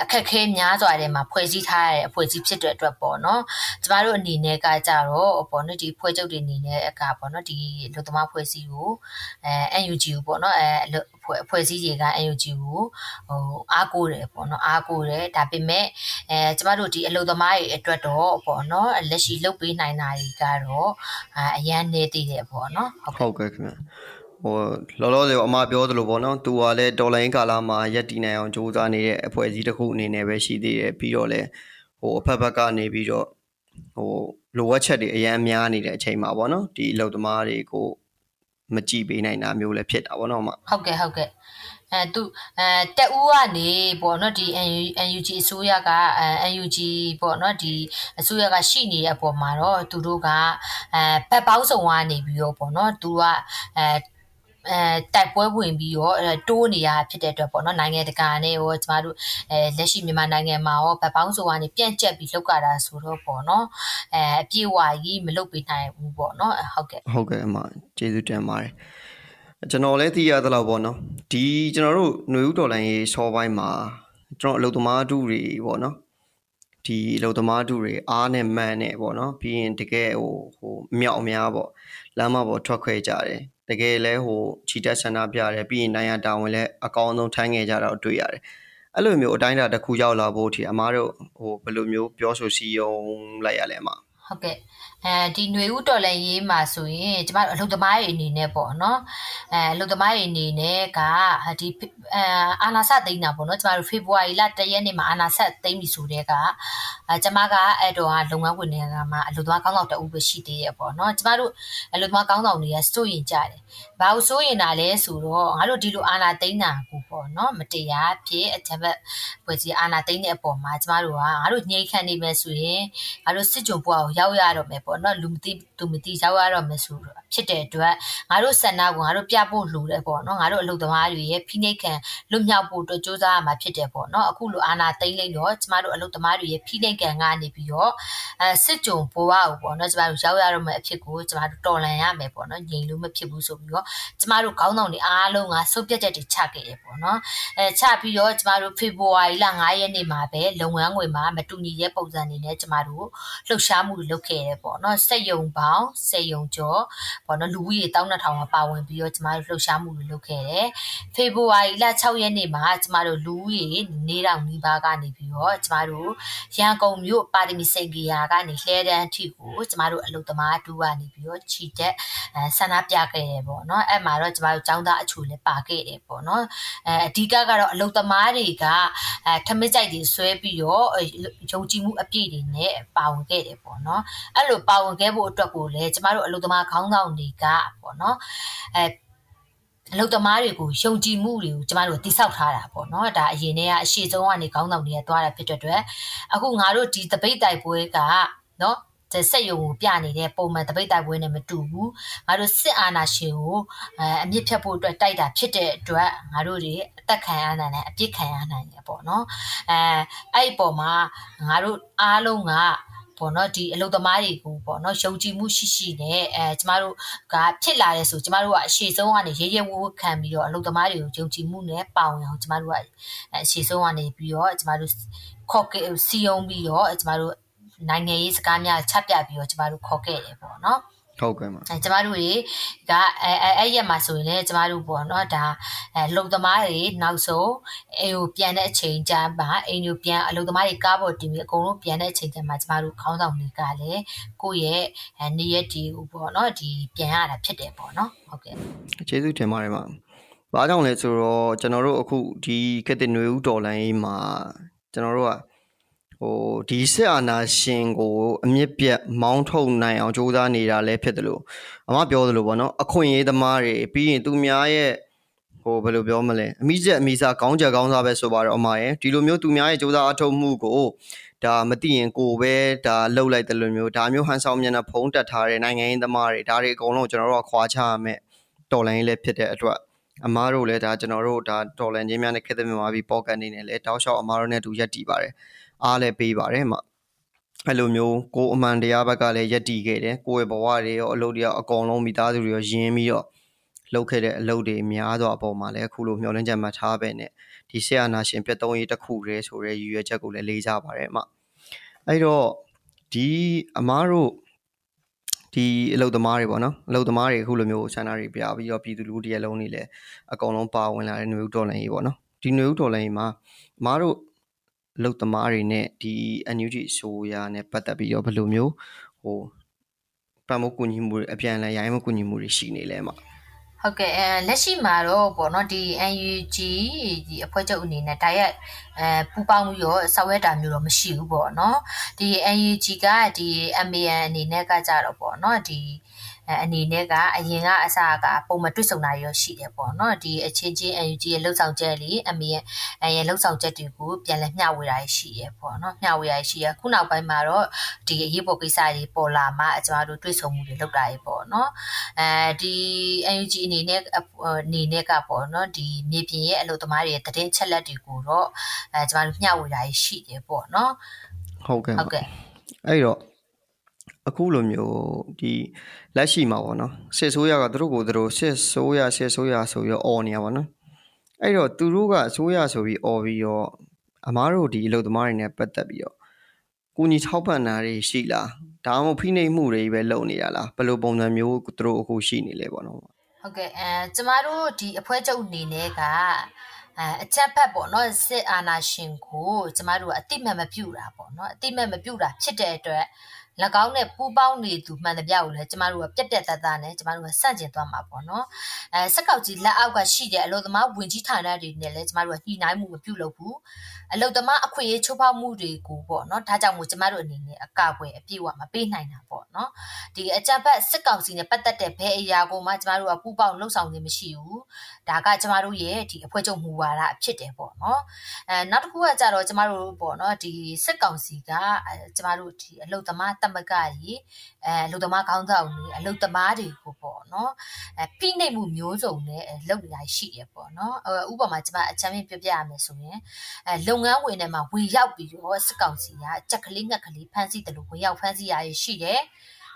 Speaker 2: အခက်ခဲများစွာထဲမှာဖွဲ့စည်းထားတဲ့အဖွဲ့အစည်းဖြစ်တဲ့အတွက်ပေါ့နော်။ကျမတို့အနေနဲ့ကကြတော့ပေါ့နော်ဒီဖွဲ့ချုပ်တွေအနေနဲ့အကပေါ့နော်ဒီလူသမားဖွဲ့စည်းကိုအဲ NUG ကိုပေါ့နော်အဲအဖွဲ့အဖွဲ့အစည်းတွေက NUG ကိုဟိုအားကိုးတယ်ပေါ့နော်အားကိုးတယ်ဒါပေမဲ့အဲကျမတို့ဒီအလုပ်သမားတွေအတွက်တော့ပေါ့နော်လက်ရှိလုပ်ပေးနိုင်တာတွေကတော့အရန်နေသေးတယ်ပေါ့နော်
Speaker 1: ဟုတ်ကဲ့ခင်ဗျာ ဟိုလောလောဆယ်အမပြောသလိုပေါ့နော်သူကလည်းဒေါ်လာရင်းကာလာမှာရက်တည်နိုင်အောင်ကြိုးစားနေတဲ့အဖွဲ့အစည်းတစ်ခုအနေနဲ့ပဲရှိသေးတယ်ပြီးတော့လည်းဟိုအဖက်ဖက်ကနေပြီးတော့ဟိုလိုအပ်ချက်တွေအများများနေတဲ့အချိန်မှာပေါ့နော်ဒီအလုပ်သမားတွေကိုမကြည့်ပေးနိုင်တာမျိုးလည်းဖြစ်တာပေါ့နော်အမ
Speaker 2: ဟုတ်ကဲ့ဟုတ်ကဲ့အဲသူအဲတက်ဦးကနေပေါ့နော်ဒီ NUG အစိုးရကအဲ NUG ပေါ့နော်ဒီအစိုးရကရှိနေတဲ့အပေါ်မှာတော့သူတို့ကအဲဘက်ပေါင်းစုံကနေပြီးတော့ပေါ့နော်သူကအဲ အဲတိုက်ပွဲဝင်ပြီးတော့တိုးနေရဖြစ်တဲ့အတွက်ပေါ့နော်နိုင်ငံတကာနဲ့ရောကျမတို့အဲလက်ရှိမြန်မာနိုင်ငံမှာရောဗတ်ပေါင်းဆိုကနေပြန့်ကျက်ပြီးလောက်ကြတာဆိုတော့ပေါ့နော်အဲအပြည့်ဝကြီးမလုပ်ပေးနိုင်ဘူးပေါ့နော်ဟုတ်ကဲ့
Speaker 1: ဟုတ်ကဲ့အမကျေးဇူးတင်ပါတယ်ကျွန်တော်လည်းသိရသလောက်ပေါ့နော်ဒီကျွန်တော်တို့ຫນွေဦးတော်လိုင်းရေးရှော့ပိုင်းမှာကျွန်တော်အလုပ်သမားတူတွေပေါ့နော်ဒီအလုပ်သမားတူတွေအားနဲ့မှန်နဲ့ပေါ့နော်ပြီးရင်တကယ်ဟိုဟိုမြောက်အများပေါ့လမ်းမပေါ်ထွက်ခွဲကြတယ် တကယ်လဲဟိုချီတက်ဆန္ဒပြတယ်ပြီးရင်နိုင်ရတာဝန်လဲအကောင်းဆုံးထမ်းခဲ့ကြတော့တွေ့ရတယ်အဲ့လိုမျိုးအတိုင်းအတာတစ်ခုရောက်လာဖို့အထိအမားတို့ဟိုဘယ်လိုမျိုးပြောဆိုစီယုံလိုက်ရလဲအမ
Speaker 2: ဟုတ်ကဲ့အဲဒီຫນွေဥတော်လည်းရေးမှာဆိုရင်ကျမတို့အလုပ်သမားတွေအနေနဲ့ပေါ့နော်အဲအလုပ်သမားတွေအနေနဲ့ကဒီအဲအာနာဆတ်သိမ်းတာပေါ့နော်ကျမတို့ဖေဖော်ဝါရီလ1ရက်နေ့မှာအာနာဆတ်သိမ်းပြီဆိုတဲ့ကအဲကျမကအဲ့တော့ကလုပ်ငန်းဝင်တွေကမှအလုပ်သမားကောင်းဆောင်တအုပ်ပဲရှိသေးရဲ့ပေါ့နော်ကျမတို့အလုပ်သမားကောင်းဆောင်တွေကစိုးရင်ကြတယ်ဘာလို့စိုးရင်တာလဲဆိုတော့ငါတို့ဒီလိုအာနာသိမ်းတာကိုပေါ့နော်မတရားဖြစ်အချက်ဘက်ဖွဲ့စည်းအာနာသိမ်းတဲ့အပေါ်မှာကျမတို့ကငါတို့ညှိခံနေမယ်ဆိုရင်ငါတို့စစ်ကြုံဘွားကိုရောက်ရတော့မယ်ပေါ့နော်လူမသိသူမသိရောက်ရတော့မယ်ဆိုတော့ ဖြစ်တဲ့အတွက်ငါတို့ဆန္ဒကိုငါတို့ပြဖို့လိုတယ်ပေါ့နော်ငါတို့အလုပ်သမားတွေရဲ့ဖိနှိပ်ခံလွတ်မြောက်ဖို့အတွက်စ조사ရမှာဖြစ်တယ်ပေါ့နော်အခုလိုအာနာသိမ့်လိုက်တော့ကျမတို့အလုပ်သမားတွေရဲ့ဖိနှိပ်ခံကနေပြီးတော့အဲစစ်ကြုံဘဝကိုပေါ့နော်ကျမတို့ရောက်ရတော့မယ့်အဖြစ်ကိုကျမတို့တော်လှန်ရမယ်ပေါ့နော်ငြိမ်လို့မဖြစ်ဘူးဆိုပြီးတော့ကျမတို့ခေါင်းဆောင်တွေအားလုံးကစုပ်ပြတ်ချက်တွေချခဲ့ရပေါ့နော်အဲချပြီးတော့ကျမတို့ဖေဖော်ဝါရီလ9ရက်နေ့မှာပဲလုပ်ငန်းခွင်မှာမတူညီတဲ့ပုံစံတွေနဲ့ကျမတို့လှုပ်ရှားမှုတွေလုပ်ခဲ့ရပေါ့နော်စက်ယုံပေါင်းစက်ယုံကျော်ပေါ့နော်လူဦးရေ12000မှာပါဝင်ပြီးတော့ကျမတို့လှုပ်ရှားမှုတွေလုပ်ခဲ့တယ်ဖေဖော်ဝါရီလ6ရက်နေ့မှာကျမတို့လူဦးရေနေတောင်နီးပါးကနေပြီးတော့ကျမတို့ရန်ကုန်မြို့ပါရမီစိန်ကီယာကနေလှဲတန်းထိကိုကျမတို့အလုပ်သမားတူကနေပြီးတော့ခြိတက်ဆန္ဒပြခဲ့တယ်ပေါ့နော်အဲ့မှာတော့ကျမတို့ចောင်းသားအချိုလည်းပါခဲ့တယ်ပေါ့နော်အဲအဓိကကတော့အလုပ်သမားတွေကအဲထမစ်ကြိုက်တွေဆွဲပြီးတော့ယုံကြည်မှုအပြည့်တွေနဲ့ပါဝင်ခဲ့တယ်ပေါ့နော်အဲ့လိုပါဝင်ခဲ့ဖို့အတွက်ကိုလည်းကျမတို့အလုပ်သမားခေါင်းဆောင်တွေကပေါ့နော်အဲအလုပ်သမားတွေကိုယုံကြည်မှုတွေကိုကျမတို့တိဆောက်ထားတာပေါ့နော်ဒါအရင်တည်းကအရှိဆုံးကနေခေါင်းဆောင်တွေကသွားတာဖြစ်တဲ့အတွက်အခုငါတို့ဒီတပိတ်တိုက်ပွဲကနော်စက်ရုံကိုပြနေတဲ့ပုံမှန်တပိတ်တိုက်ပွဲနဲ့မတူဘူးငါတို့စစ်အာဏာရှင်ကိုအဲအမြင့်ဖြတ်ဖို့အတွက်တိုက်တာဖြစ်တဲ့အတွက်ငါတို့တွေအသက်ခံရနိုင်တယ်အပြစ်ခံရနိုင်တယ်ပေါ့နော်အဲအဲ့ဒီပုံမှာငါတို့အားလုံးက ပေါ့နော်ဒီအလုပ်သမားတွေကိုပေါ့နော်ယုံကြည်မှုရှိရှိနဲ့အဲကျမတို့ကဖြစ်လာတဲ့ဆိုကျမတို့ကအရှိဆုံးကနေရဲရဲဝဝခံပြီးတော့အလုပ်သမားတွေကိုယုံကြည်မှုနဲ့ပေါင်အောင်ကျမတို့ကအရှိဆုံးကနေပြီးတော့ကျမတို့ခေါ်စီယုံပြီးတော့ကျမတို့နိုင်ငံရေးစကားများချပြပြီးတော့ကျမတို့ခေါ်ခဲ့တယ်ပေါ့နော်
Speaker 1: ဟုတ်ကဲ့ပါ
Speaker 2: အဲကျမတို့တွေကအဲအဲ့ရက်မှာဆိုရင်လည်းကျမတို့ပေါ့နော်ဒါအဲလုံသမားတွေနောက်ဆုံးအိမ်ကိုပြန်တဲ့အချိန်ကျမှအိမ်ကိုပြန်အလုံသမားတွေကားပေါ်တင်ပြီးအကုန်လုံးပြန်တဲ့အချိန်ကျမှကျမတို့ခေါင်းဆောင်တွေကလည်းကိုယ့်ရဲ့နေရက်ဒီကိုပေါ့နော်ဒီပြန်ရတာဖြစ်တယ်ပေါ့နော်ဟုတ်ကဲ့
Speaker 1: ကျေးဇူးတင်ပါတယ်ပါဘာကြောင့်လဲဆိုတော့ကျွန်တော်တို့အခုဒီကက်တင်နွေဦးဒေါ်လိုင်းမှာကျွန်တော်တို့ကဟို ဒီစစ်အာဏာရှင်ကိုအမြင့်ပြတ်မောင်းထုတ်နိုင်အောင်ကြိုးစားနေတာလည်းဖြစ်တယ်လို့အမပြောသလိုပေါ့နော်အခွင့်အရေးသမားတွေပြီးရင်သူများရဲ့ဟိုဘယ်လိုပြောမလဲအမိချက်အမိစားကောင်းကြကောင်းစားပဲဆိုပါတော့အမရဲ့ဒီလိုမျိုးသူများရဲ့ကြိုးစားအထောက်မှုကိုဒါမသိရင်ကိုပဲဒါလှုပ်လိုက်တယ်လို့မျိုးဒါမျိုးဟန်ဆောင်မျက်နှာဖုံးတက်ထားတဲ့နိုင်ငံရေးသမားတွေဒါတွေအကုန်လုံးကျွန်တော်တို့ကခွာချရမယ်တော်လိုင်းလေးဖြစ်တဲ့အတွက်အမားတို့လည်းဒါကျွန်တော်တို့ဒါတော်လန်ချင်းများနဲ့ခေတ်သစ်မြန်မာပြည်ပေါ့ကတ်နေနဲ့လည်းတောက်လျှောက်အမားတို့နဲ့အတူရက်တည်ပါတယ် အားလည်းပေးပါတယ်မှာအဲ့လိုမျိုးကိုအမှန်တရားဘက်ကလည်းရက်တည်ခဲ့တယ်ကိုယ့်ရဲ့ဘဝတွေရောအလုပ်တွေရောအကုန်လုံးမိသားစုတွေရောယဉ်ပြီးတော့လုပ်ခဲ့တဲ့အလုပ်တွေများစွာအပေါ်မှာလည်းအခုလိုမျှော်လင့်ချက်မှထားပဲနဲ့ဒီဆရာနာရှင်ပြတ်သုံးရေးတစ်ခုတည်းဆိုတဲ့ရည်ရွယ်ချက်ကိုလည်းလေးစားပါတယ်အမအဲ့တော့ဒီအမားတို့ဒီအလုတ်သမားတွေပေါ့နော်အလုတ်သမားတွေအခုလိုမျိုးဆန္ဒတွေပြပြီးတော့ပြည်သူလူထုတရက်လုံးနေလဲအကောင်လုံးပါဝင်လာတဲ့ຫນွေဥတော်လိုင်းကြီးပေါ့နော်ဒီຫນွေဥတော်လိုင်းကြီးမှာအမားတို့ အလုတ်သမားတွေနဲ့ဒီ NUG ဆိုရာနဲ့ပတ်သက်ပြီးတော့ဘယ်လိုမျိုးဟိုပတ်မိုးကူညီမှုတွေအပြန်အလှန်ရိုင်းမကူညီမှုတွေရှိနေလဲမှာ
Speaker 2: ဟုတ်ကဲ့အဲလက်ရှိမှာတော့ပေါ့နော်ဒီ NUG ဒီအဖွဲ့ချုပ်အနေနဲ့တိုက်ရိုက်အဲပူပေါင်းပြီးတော့ဆောက်ရွက်တာမျိုးတော့မရှိဘူးပေါ့နော်ဒီ NUG ကဒီ MAN အနေနဲ့ကကြတော့ပေါ့နော်ဒီ အနေနဲ့ကအရင်ကအစကပုံမတွေ့ဆုံတာရောရှိတယ်ပေါ့နော်ဒီအချင်းချင်း UNG ရဲ့လှုပ်ဆောင်ချက်လေးအမေရဲ့ရဲ့လှုပ်ဆောင်ချက်တွေကိုပြန်လည်မျှဝေတာရှိရပေါ့နော်မျှဝေတာရှိရခုနောက်ပိုင်းမှာတော့ဒီအရေးပေါ်ကိစ္စတွေပေါ်လာမှအကျမတို့တွေ့ဆုံမှုတွေလုပ်တာရေပေါ့နော်အဲဒီ UNG အနေနဲ့အနေနဲ့ကပေါ့နော်ဒီမြေပြင်ရဲ့အလုပ်သမားတွေရဲ့တည်င်းချက်လက်တွေကိုတော့အဲကျမတို့မျှဝေတာရှိတယ်ပေါ့နော်
Speaker 1: ဟုတ်ကဲ့ဟုတ်ကဲ့အဲ့တော့ အခုလိုမျိုးဒီလက်ရှိမှာပေါ့နော်စစ်ဆိုးရကသူတို့ကိုသူတို့စစ်ဆိုးရစစ်ဆိုးရဆိုပြီးအော်နေရပါတော့အဲ့တော့သူတို့ကအဆိုးရဆိုပြီးအော်ပြီးတော့အမားတို့ဒီအလုပ်သမားတွေနဲ့ပတ်သက်ပြီးတော့ကူညီထောက်ပံ့တာတွေရှိလားဒါမှမဟုတ်ဖိနှိပ်မှုတွေပဲလုပ်နေရလားဘယ်လိုပုံစံမျိုးသူတို့အခုရှိနေလဲပေါ့နော်ဟု
Speaker 2: တ်ကဲ့အဲကျမတို့ဒီအဖွဲ့ချုပ်အနေနဲ့ကအဲအချက်ဖက်ပေါ့နော်စစ်အာဏာရှင်ကိုကျမတို့ကအတိမတ်မပြုတာပေါ့နော်အတိမတ်မပြုတာဖြစ်တဲ့အတွက်၎ င်းနဲ့ပူးပေါင်းနေသူမှန်သမျှကိုလည်းကျမတို့ကပြက်ပြက်သားသားနဲ့ကျမတို့ကစန့်ကျင်သွားမှာပေါ့နော်အဲစက်ကောက်ကြီးလက်အောက်ကရှိတဲ့အလုပ်သမားဝင်ကြီးဌာနတွေနဲ့လည်းကျမတို့ကညှိနှိုင်းမှုမပြုလုပ်ဘူးအလုပ်သမားအခွင့်အရေးချိုးဖောက်မှုတွေကိုပေါ့နော်ဒါကြောင့်မို့ကျမတို့အနေနဲ့အကာအကွယ်အပြည့်အဝမပေးနိုင်တာပေါ့နော်ဒီအကြံဖက်စစ်ကောင်စီနဲ့ပတ်သက်တဲ့ဘယ်အရာကိုမှကျမတို့ကပူးပေါင်းလှုပ်ဆောင်ခြင်းမရှိဘူး ဒါကကျမတို့ရဲ့ဒီအဖွဲ့ချုပ်မူဝါဒဖြစ်တယ်ပေါ့နော်အဲနောက်တစ်ခုကကြတော့ကျမတို့ပေါ့နော်ဒီစစ်ကောင်စီကကျမတို့ဒီအလုပ်သမားတမကကြီးအဲအလုပ်သမားခေါင်းဆောင်တွေအလုပ်သမားတွေကိုပေါ့နော်အဲဖိနှိပ်မှုမျိုးစုံနဲ့လုပ်နေတာရှိတယ်ပေါ့နော်ဥပမာကျမအချမ်းပြပြရမယ်ဆိုရင်အဲလုပ်ငန်းဝင်ထဲမှာဝင်ရောက်ပြီးတော့စစ်ကောင်စီကကြက်ကလေးငှက်ကလေးဖမ်းဆီးတယ်လို့ဝင်ရောက်ဖမ်းဆီးရရရှိတယ်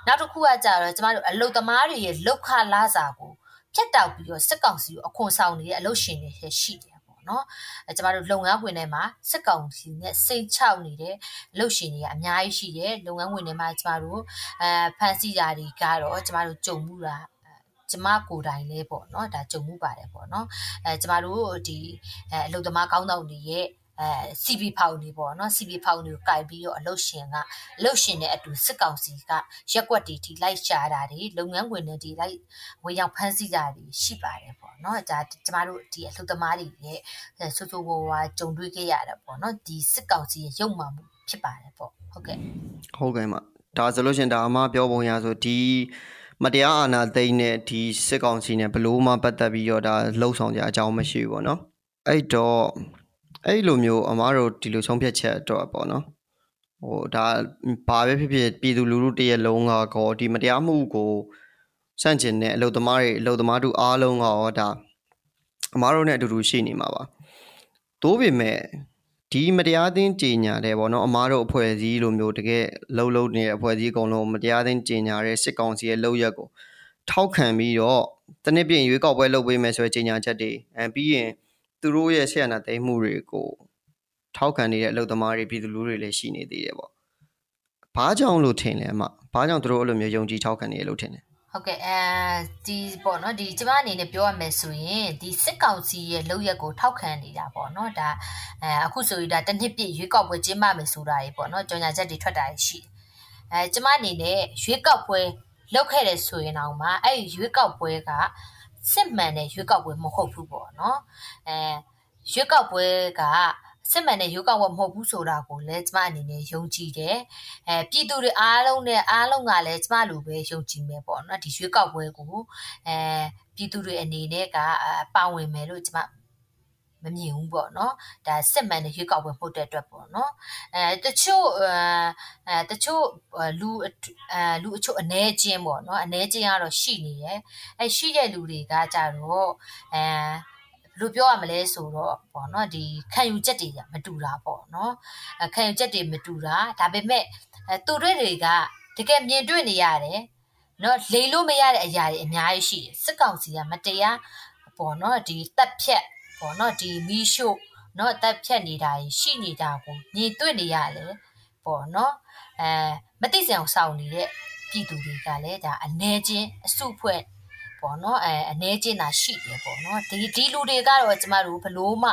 Speaker 2: နောက်တစ်ခုကကြတော့ကျမတို့အလုပ်သမားတွေရဲ့လောက်ခလာစာကို ဖြတ်တောက်ပြီးတော့စစ်ကောင်စီကိုအခွန်ဆောင်နေတဲ့အလုပ်ရှင်တွေရှိတယ်နော်အဲကျမတို့လုပ်ငန်းဝင်ထဲမှာစက်ကောင်စီနဲ့စိတ်ချောက်နေတဲ့လုပ်ရှင်တွေကအများကြီးရှိတယ်လုပ်ငန်းဝင်ထဲမှာကျမတို့အဲဖန်စီဓာတွေကတော့ကျမတို့ကြုံမှုတာကျမကိုယ်တိုင်လဲပေါ့နော်ဒါကြုံမှုပါတယ်ပေါ့နော်အဲကျမတို့ဒီအဲအလုပ်သမားကောင်းဆောင်တွေရဲ့ အဲ CB ဖောင်တွေပေါ့နော် CB ဖောင်တွေကိုကြိုက်ပြီးတော့အလုတ်ရှင်ကအလုတ်ရှင်နဲ့အတူစစ်ကောင်စီကရက်ွက်တီထိလိုက်ရှာတာတွေလုပ်ငန်းဝင်တွေဒီလိုက်ဝင်ရောက်ဖမ်းဆီးတာတွေရှိပါတယ်ပေါ့နော်ဒါကျမတို့ဒီအလုတ်သမားတွေရဲ့ဆိုးဆိုးဝါးဝါကြုံတွေ့ခဲ့ရတာပေါ့နော်ဒီစစ်ကောင်စီရဲ့ရုပ်မှမှုဖြစ်ပါတယ်ပေါ့ဟုတ်ကဲ့
Speaker 1: ဟုတ်ကဲ့မှာဒါဆိုလို့ရှင်ဒါအမပြောပုံရဆိုဒီမတရားအာဏာသိမ်းတဲ့ဒီစစ်ကောင်စီနဲ့ဘလို့မှပတ်သက်ပြီးတော့ဒါလှုပ်ဆောင်ကြအကြောင်းမရှိဘူးပေါ့နော်အဲ့တော့ အဲ့လိုမျိုးအမားတို့ဒီလိုဆုံးဖြတ်ချက်တော့ပေါ့နော်ဟိုဒါဘာပဲဖြစ်ဖြစ်ပြည်သူလူထုတရက်လုံးကကောဒီမတရားမှုကိုစန့်ကျင်တဲ့အလုပ်သမားတွေအလုပ်သမားတို့အားလုံးကရောဒါအမားတို့နဲ့အတူတူရှိနေမှာပါသို့ပေမဲ့ဒီမတရားသင်းကြေညာတယ်ပေါ့နော်အမားတို့အဖွဲ့အစည်းလိုမျိုးတကယ်လှုပ်လှုပ်နေတဲ့အဖွဲ့အစည်းအကုန်လုံးမတရားသင်းကြေညာတဲ့စစ်ကောင်စီရဲ့လုပ်ရက်ကိုထောက်ခံပြီးတော့တနစ်ပြင်ရွေးကောက်ပွဲလုပ်ပေးမယ်ဆိုတဲ့ကြေညာချက်တွေအဲပြီးရင် သူတို့ရဲ့ဆရာနာသိမ်းမှုတွေကိုထောက်ခံနေတဲ့အလုပ်သမားတွေပြည်သူလူတွေလည်းရှိနေသေးတယ်ပေါ့။ဘာကြောင့်လို့ထင်လဲအမ။ဘာကြောင့်သူတို့အဲ့လိုမျိုးယုံကြည်ထောက်ခံနေရလို့ထင်လဲ။
Speaker 2: ဟုတ်ကဲ့အဲဒီပေါ့နော်ဒီကျမအနေနဲ့ပြောရမယ်ဆိုရင်ဒီစစ်ကောင်စီရဲ့လုပ်ရက်ကိုထောက်ခံနေတာပေါ့နော်ဒါအဲအခုဆိုရင်ဒါတစ်နှစ်ပြည့်ရွေးကောက်ပွဲကျင်းပမယ်ဆိုတာကြီးပေါ့နော်ကြော်ညာချက်တွေထွက်တာရှိအဲကျမအနေနဲ့ရွေးကောက်ပွဲလုပ်ခဲ့တယ်ဆိုရင်တော့မှအဲ့ဒီရွေးကောက်ပွဲက စစ်မှန်တဲ့ရွေးကောက်ပွဲမဟုတ်ဘူးပေါ့နော်အဲရွေးကောက်ပွဲကစစ်မှန်တဲ့ရွေးကောက်ပွဲမဟုတ်ဘူးဆိုတာကိုလည်းကျမအနေနဲ့ယုံကြည်တယ်အဲပြည်သူတွေအားလုံးနဲ့အားလုံးကလည်းကျမလိုပဲယုံကြည်မယ်ပေါ့နော်ဒီရွေးကောက်ပွဲကိုအဲပြည်သူတွေအနေနဲ့ကပါဝင်မယ်လို့ကျမ မမြင်ဘူးပေါ့နော်ဒါစစ်မှန်တဲ့ရွေးကောက်ပွဲမှုတဲ့အတွက်ပေါ့နော်အဲတချို့အဲတချို့လူအဲလူအချို့အ ਨੇ ချင်းပေါ့နော်အ ਨੇ ချင်းကတော့ရှိနေရယ်အဲရှိတဲ့လူတွေကကြတော့အဲဘယ်လိုပြောရမလဲဆိုတော့ပေါ့နော်ဒီခံယူချက်တွေကမတူတာပေါ့နော်ခံယူချက်တွေမတူတာဒါပေမဲ့အဲသူတို့တွေကတကယ်မြင်တွေ့နေရတယ်နော်လိန်လို့မရတဲ့အရာတွေအများကြီးရှိတယ်စစ်ကောင်စီကမတရားပေါ့နော်ဒီတက်ဖြက် ပေါ့နော်ဒီမီရှို့နော်တက်ဖြက်နေတာရှိနေတာကိုမြင်တွေ့နေရတယ်ပေါ့နော်အဲမသိစရာစောင့်နေတဲ့ပြည်သူတွေကလည်းဒါအ ਨੇ ချင်းအစုဖွဲ့ပေါ့နော်အဲအနေချင်းတာရှိတယ်ပေါ့နော်ဒီဒီလူတွေကတော့ကျမတို့ဘလို့မှ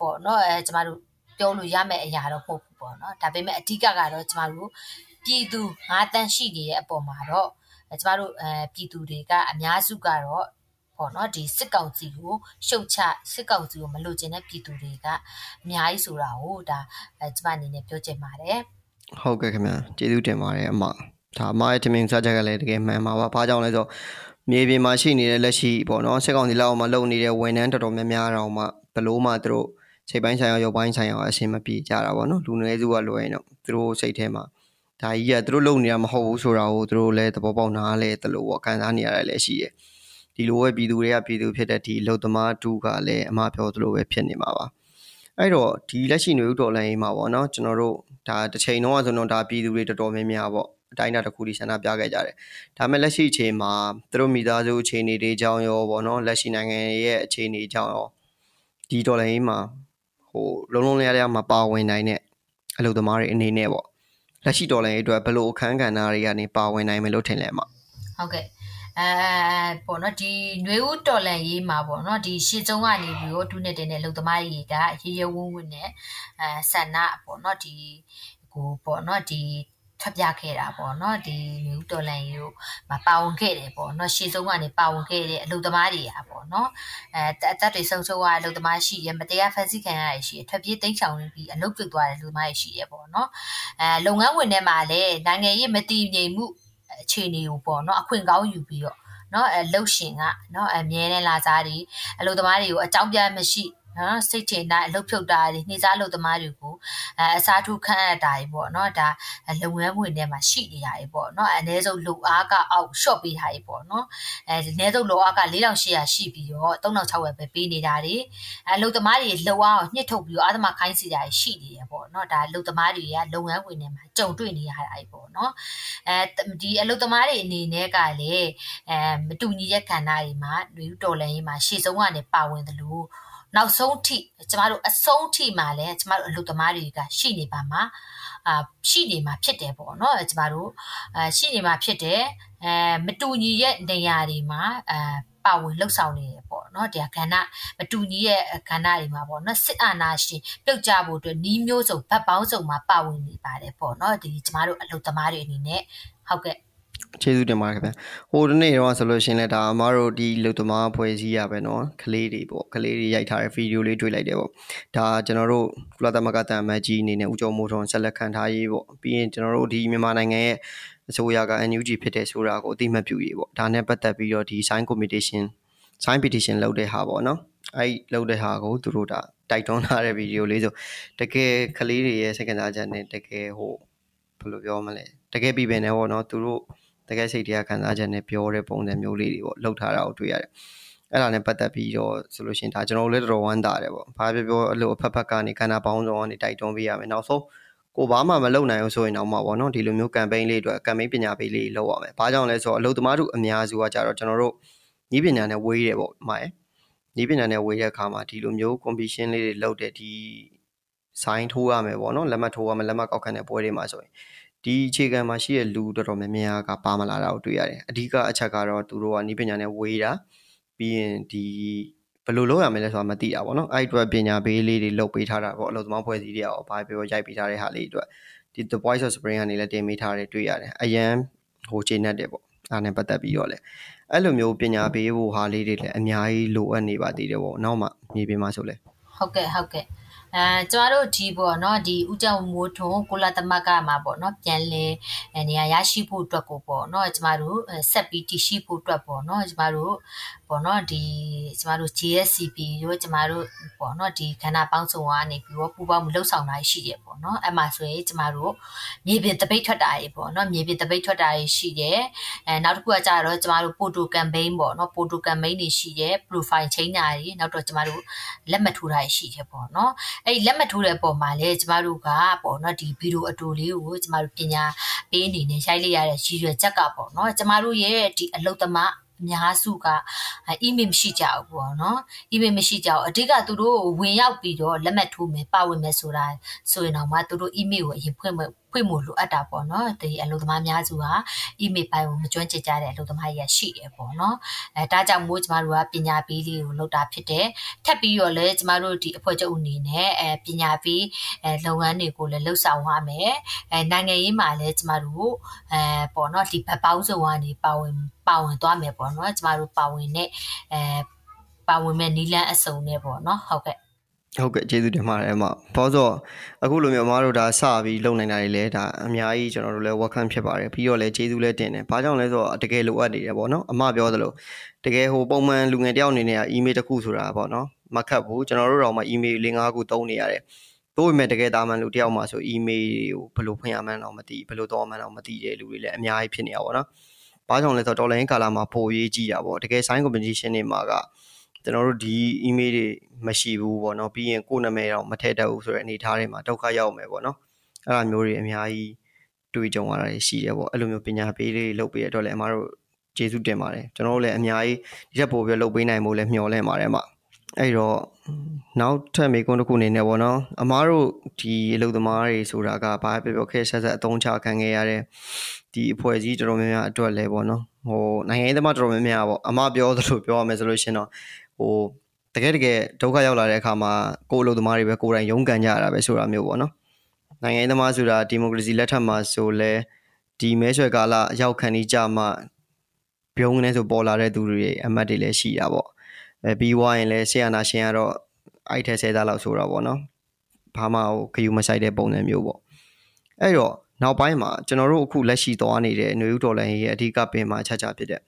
Speaker 2: ပေါ့နော်အဲကျမတို့ပြောလို့ရမယ့်အရာတော့မဟုတ်ဘူးပေါ့နော်ဒါပေမဲ့အဓိကကတော့ကျမတို့ပြည်သူငါးတန်းရှိနေတဲ့အပေါ်မှာတော့ကျမတို့အဲပြည်သူတွေကအများစုကတော့ ပေါ့နော်ဒီစစ်ကောင်စီကိုရှုတ်ချစစ်ကောင်စီကိုမလိုချင်တဲ့ပြည်သူတွေကအများကြီးဆိုတာကိုဒါအဲကျမအနေနဲ့ပြောချင်ပါတယ်
Speaker 1: ဟုတ်ကဲ့ခင်ဗျာကျေးဇူးတင်ပါတယ်အမဒါအမရဲ့ထမင်းစားချက်ကလည်းတကယ်မှန်ပါပါဘာကြောင့်လဲဆိုတော့မြေပြင်မှာရှိနေတဲ့လက်ရှိပေါ့နော်စစ်ကောင်စီလက်အောက်မှာလုပ်နေတဲ့ဝန်ထမ်းတော်တော်များများတော့မှဘလို့မှသူတို့စိတ်ပိုင်းဆိုင်ရာရုပ်ပိုင်းဆိုင်ရာအဆင်မပြေကြတာပေါ့နော်လူနည်းစုကလွယ်ရင်တော့သူတို့စိတ်ထဲမှာဒါကြီးကသူတို့လုပ်နေတာမဟုတ်ဘူးဆိုတာကိုသူတို့လည်းသဘောပေါက်နားလဲတလို့ပေါ့ခံစားနေရတယ်လည်းရှိတယ် ဒီလိုပဲပြည်သူတွေကပြည်သူဖြစ်တဲ့ဒီလုံသမားတူကလည်းအမပြောသလိုပဲဖြစ်နေမှာပါအဲ့တော့ဒီလက်ရှိနေဦးတော်လိုင်းမှာပေါ့နော်ကျွန်တော်တို့ဒါတစ်ချိန်တော့ဆိုတော့ဒါပြည်သူတွေတော်တော်များများပေါ့အတိုင်းအတာတစ်ခုထိဆန္ဒပြခဲ့ကြတယ်ဒါမဲ့လက်ရှိအချိန်မှာသူတို့မိသားစုအခြေအနေတွေကြောင်းရောပေါ့နော်လက်ရှိနိုင်ငံရဲ့အခြေအနေကြောင်းရောဒီတော်လိုင်းမှာဟိုလုံးလုံးလျားလျားမှာပါဝင်နိုင်တဲ့အလုပ်သမားတွေအနေနဲ့ပေါ့လက်ရှိတော်လိုင်းအတွက်ဘယ်လိုအခန်းကဏ္ဍတွေကနေပါဝင်နိုင်မယ်လို့ထင်လဲမှာ
Speaker 2: ဟုတ်ကဲ့ အဲပေါ့နော်ဒီຫນွေဦးတော်လန်ရေးမှာပေါ့နော်ဒီရှေ့ကျုံကနေပြီးတော့ဒုနဲ့တင်တဲ့လုံသမားတွေကရေရဝန်းဝန်းနဲ့အဲဆန္ဒပေါ့နော်ဒီကိုပေါ့နော်ဒီဖတ်ပြခဲ့တာပေါ့နော်ဒီမျိုးတော်လန်ကြီးတို့မပါဝင်ခဲ့တယ်ပေါ့နော်ရှေ့ဆုံးကနေပါဝင်ခဲ့တဲ့အလုပ်သမားတွေอ่ะပေါ့နော်အဲအသက်တွေဆုံးရှုံးသွားတဲ့အလုပ်သမားရှိရမတရားဖန်ဆီးခံရရရှိရထွက်ပြေးတိမ်းချောင်ပြီးအလုပ်ပြုတ်သွားတဲ့အလုပ်သမားတွေရှိရပေါ့နော်အဲလုပ်ငန်းဝင်ထဲမှာလည်းနိုင်ငံရေးမတည်ငြိမ်မှု အခြေအနေကိုပေါ့နော်အခွင့်ကောင်းယူပြီးတော့နော်အဲလှုပ်ရှင်ကနော်အမြဲတမ်းလာစားတွေအလုပ်သမားတွေကိုအကြောင်းပြမရှိ နော်စိတ်ထင်တိုင်းအလုပ်ဖြုတ်တာတွေနှိစားလုပ်သမားတွေကိုအဲအစားထိုးခန့်အပ်တာတွေပေါ့နော်ဒါလုပ်ငန်းဝင်ထဲမှာရှိနေတာတွေပေါ့နော်အနည်းဆုံးလူအားကအောက် short ပေးတာတွေပေါ့နော်အဲအနည်းဆုံးလူအားက4800ရှိပြီးတော့3600ပဲပေးနေတာတွေအဲလုပ်သမားတွေလှုပ်အားကိုညှစ်ထုတ်ပြီးတော့အာသမခိုင်းစီတာတွေရှိနေတယ်ပေါ့နော်ဒါလုပ်သမားတွေကလုပ်ငန်းဝင်ထဲမှာကြုံတွေ့နေရတာတွေပေါ့နော်အဲဒီအလုပ်သမားတွေအနေနဲ့ကလည်းအဲမတူညီတဲ့ကဏ္ဍတွေမှာလူတော်လန်ရေးမှာရှေ့ဆုံးကနေပါဝင်တယ်လို့ နောက်ဆုံးထိကျမတို့အဆုံးထိမှာလည်းကျမတို့အလုပ်သမားတွေကရှိနေပါမှာအာရှိနေမှာဖြစ်တယ်ပေါ့နော်ကျမတို့အာရှိနေမှာဖြစ်တယ်အဲမတူညီရဲ့နေရာတွေမှာအာပါဝင်လှုပ်ဆောင်နေတယ်ပေါ့နော်တရားကဏ္ဍမတူညီရဲ့ကဏ္ဍတွေမှာပေါ့နော်စစ်အာဏာရှင်ပြုတ်ကြဖို့အတွက်နီးမျိုးစုံဗတ်ပေါင်းစုံမှာပါဝင်နေပါတယ်ပေါ့နော်ဒီကျမတို့အလုပ်သမားတွေအနေနဲ့ဟုတ်ကဲ့
Speaker 1: ကျေးဇူးတင်ပါတယ်ခင်ဗျဟိုဒီနေ့တော့ဆိုလို့ရှိရင်လည်းဒါအမားတို့ဒီလူသမားဖွဲ့စည်းရပဲเนาะကလေးတွေပေါ့ကလေးတွေရိုက်ထားတဲ့ဗီဒီယိုလေးတွေ့လိုက်တယ်ပေါ့ဒါကျွန်တော်တို့ကုလသမဂ္ဂတန်မတ်ကြီးအနေနဲ့ဦးကျော်မိုးထွန်းဆက်လက်ခံထားရေးပေါ့ပြီးရင်ကျွန်တော်တို့ဒီမြန်မာနိုင်ငံရဲ့အစိုးရက NUG ဖြစ်တဲ့ဆိုတာကိုအသိမှတ်ပြုရေးပေါ့ဒါနဲ့ပတ်သက်ပြီးတော့ဒီ sign communication sign petition လုပ်တဲ့ဟာပေါ့နော်အဲ့လုပ်တဲ့ဟာကိုသူတို့ဒါတိုက်တွန်းထားတဲ့ဗီဒီယိုလေးဆိုတကယ်ကလေးတွေရဲ့စိတ်ကစားချက်နဲ့တကယ်ဟိုဘယ်လိုပြောမလဲတကယ်ပြီးပင်နေပေါ့နော်သူတို့ တကယ်စိတ်တရားခံစားချက်နဲ့ပြောတဲ့ပုံစံမျိုးလေးတွေပေါ့လောက်ထားတာကိုတွေ့ရတယ်အဲ့ဒါနဲ့ပတ်သက်ပြီးတော့ဆိုလို့ရှိရင်ဒါကျွန်တော်တို့လည်းတော်တော်ဝမ်းသာတယ်ပေါ့ဘာပြောပြောအဲ့လိုအဖက်ဖက်ကနေခန္ဓာပေါင်းစုံကနေတိုက်တွန်းပေးရမယ်နောက်ဆုံးကိုဘာမှမလုပ်နိုင်ဘူးဆိုရင်တော့မှပေါ့နော်ဒီလိုမျိုး campaign လေးအတွက်က campaign ပညာပေးလေးလုပ်ရမယ်။ဘာကြောင့်လဲဆိုတော့အလုပ်သမားတို့အများစုကကြတော့ကျွန်တော်တို့ဤပညာနဲ့ဝေးတယ်ပေါ့မှာရယ်။ဤပညာနဲ့ဝေးတဲ့အခါမှာဒီလိုမျိုး competition လေးတွေလုပ်တဲ့ဒီ sign ထိုးရမယ်ပေါ့နော်လက်မှတ်ထိုးရမယ်လက်မှတ်ကောက်ခံတဲ့ပွဲတွေမှာဆိုရင် ဒီအခြေခံမှာရှိတဲ့လူတော်တော်များများကပါမလာတာကိုတွေ့ရတယ်အဓိကအချက်ကတော့သူတို့ကဤပညာနဲ့ဝေးတာပြီးရင်ဒီဘယ်လိုလုပ်ရမလဲဆိုတာမသိတာပေါ့နော်အဲ့အတွက်ပညာပေးလေးတွေလုပ်ပေးထားတာပေါ့အလုပ်သမားဖွဲ့စည်းတွေရောဘာပြောရိုက်ပေးထားတဲ့ဟာလေးအတွက်ဒီ The Voice of Spring ကနေလည်းတင်ပေးထားတယ်တွေ့ရတယ်အရန်ဟိုချိန်နဲ့တယ်ပေါ့အားနဲ့ပတ်သက်ပြီးတော့လေအဲ့လိုမျိုးပညာပေးဖို့ဟာလေးတွေလည်းအများကြီးလိုအပ်နေပါသေးတယ်ပေါ့နောက်မှမြေပြင်မှာဆိုလဲ
Speaker 2: ဟုတ်ကဲ့ဟုတ်ကဲ့ အဲကျမတို့ဒီပေါ့နော်ဒီဥကြောင်မိုးထုံကိုလာသမကမှာပေါ့နော်ပြန်လဲနေရာရရှိဖို့အတွက်ကိုပေါ့နော်ကျမတို့ဆက်ပြီးတည်ရှိဖို့အတွက်ပေါ့နော်ကျမတို့ပေါ့နော်ဒီ ကျမတို့ GSCP တို့ကျမတို့ပေါ့နော်ဒီခန္ဓာပေါင်းစုံကနေပြီးတော့ပူပေါင်းမှုလှုပ်ဆောင်တာရှိတယ်ပေါ့နော်အဲ့မှာဆိုရင်ကျမတို့မြေပြင်တပိတ်ထွက်တာတွေပေါ့နော်မြေပြင်တပိတ်ထွက်တာတွေရှိတယ်အဲနောက်တစ်ခုကကြတော့ကျမတို့ photo campaign ပေါ့နော် photo campaign တွေရှိတယ် profile chain တာတွေနောက်တော့ကျမတို့လက်မှတ်ထိုးတာရှိတယ်ပေါ့နော်အဲ့လက်မှတ်ထိုးတဲ့ပုံမှာလေကျမတို့ကပေါ့နော်ဒီဗီဒီယိုအတူလေးကိုကျမတို့ပညာပေးအနေနဲ့ရိုက်လိုက်ရတဲ့ရည်ရွယ်ချက်ကပေါ့နော်ကျမတို့ရဲ့ဒီအလုတ်သမား အများစုကအီးမေးမရှိကြဘူးပေါ့နော်အီးမေးမရှိကြဘူးအဓိကသူတို့ဝင်ရောက်ပြီးတော့လက်မှတ်ထိုးမယ်ပါဝင်မယ်ဆိုတာဆိုရင်တော့မှသူတို့အီးမေးကိုအရင်ဖွင့် ဖွင့်ဖို့လိုအပ်တာပေါ့နော်ဒီအလုပ်သမားများစုဟာအီးမေးပိုင်းကိုမကျွမ်းကျင်ကြတဲ့အလုပ်သမားကြီးရှိတယ်ပေါ့နော်အဲဒါကြောင့်မို့ကျမတို့ကပညာပေးလေးကိုလုပ်တာဖြစ်တယ်ထပ်ပြီးတော့လည်းကျမတို့ဒီအဖွဲ့ချုပ်အနေနဲ့အဲပညာပေးအဲလုပ်ငန်းတွေကိုလည်းလှုပ်ဆောင်ရမယ်အဲနိုင်ငံရေးမှာလည်းကျမတို့အဲပေါ့နော်ဒီဘက်ပေါင်းစုံကနေပါဝင်ပါဝင်သွားမယ်ပေါ့နော်ကျမတို့ပါဝင်တဲ့အဲပါဝင်မဲ့နီလန်းအစုံနဲ့ပေါ့နော်ဟုတ်ကဲ့
Speaker 1: ဟုတ်ကဲ့ကျေးဇူးတင်ပါတယ်အမဘောဆိုအခုလိုမျိုးအမတို့ဒါစပြီးလုပ်နိုင်တာတွေလည်းဒါအများကြီးကျွန်တော်တို့လည်း welcome ဖြစ်ပါတယ်ပြီးတော့လည်းကျေးဇူးလည်းတင်တယ်ဘာကြောင့်လဲဆိုတော့တကယ်လိုအပ်နေတယ်ပေါ့နော်အမပြောသလိုတကယ်ဟိုပုံမှန်လူငယ်တယောက်အနေနဲ့က email တစ်ခုဆိုတာပေါ့နော်မခတ်ဘူးကျွန်တော်တို့တော့မှ email ၄၅ခုသုံးနေရတယ်တို့ပေမဲ့တကယ်တာမှန်လူတယောက်မှဆို email ကိုဘယ်လိုဖွင့်ရမှန်းတော့မသိဘယ်လိုတော့မှန်းတော့မသိတဲ့လူတွေလည်းအများကြီးဖြစ်နေရပါတော့။ဘာကြောင့်လဲဆိုတော့ dollar in ကာလာမှာပိုရေးကြည့်တာပေါ့တကယ် sign competition တွေမှာက ကျွန်တော်တို့ဒီ email တွေမရှိဘူးပေါ့နော်ပြီးရင်ကိုယ်နာမည်တော့မထည့်တတ်ဘူးဆိုတဲ့အနေအထားတွေမှာဒုက္ခရောက်မယ်ပေါ့နော်အဲ့လိုမျိုးတွေအများကြီးတွေ့ကြုံရတာရှိတယ်ပေါ့အဲ့လိုမျိုးပညာပေးလေးလုပ်ပေးရတော့လည်းအမတို့ကျေးဇူးတင်ပါတယ်ကျွန်တော်တို့လည်းအများကြီးဒီချက်ပို့ပြီးလုပ်ပေးနိုင်ဖို့လည်းမျှော်လင့်ပါတယ်အမအဲ့တော့နောက်ထပ်မေကွန်းတစ်ခုအနေနဲ့ပေါ့နော်အမားတို့ဒီအလုပ်သမားတွေဆိုတာကဘာပဲပြောခဲ့ဆက်ဆက်အသုံးချခံခဲ့ရတဲ့ဒီအဖွဲ့အစည်းတော်တော်များများအတွက်လည်းပေါ့နော်ဟိုနိုင်ငံရေးသမားတော်တော်များများပေါ့အမပြောသလိုပြောရမယ်ဆိုလို့ရှင်တော့ ဟိုတကယ်တကယ်ဒုက္ခရောက်လာတဲ့အခါမှာကိုယ်အလုပ်သမားတွေပဲကိုယ်တိုင်ရုန်းကန်ကြရတာပဲဆိုတာမျိုးပေါ့နော်နိုင်ငံရေးသမားဆိုတာဒီမိုကရေစီလက်ထက်မှာဆိုလဲဒီမဲဆွယ်ကာလရောက်ခံနေကြမှပြုံးနေဆိုပေါ်လာတဲ့သူတွေအမတ်တွေလည်းရှိတာပေါ့အဲပြီးွားရင်လည်းဆီယနာရှင်ကတော့အိုက်ထဲဆဲသားလောက်ဆိုတော့ပေါ့နော်ဘာမှဟိုခယူမဆိုင်တဲ့ပုံစံမျိုးပေါ့အဲ့တော့နောက်ပိုင်းမှာကျွန်တော်တို့အခုလက်ရှိသွားနေတဲ့ຫນွေဥတော်လိုင်းရဲ့အဓိကပင်မှာချက်ချဖြစ်တဲ့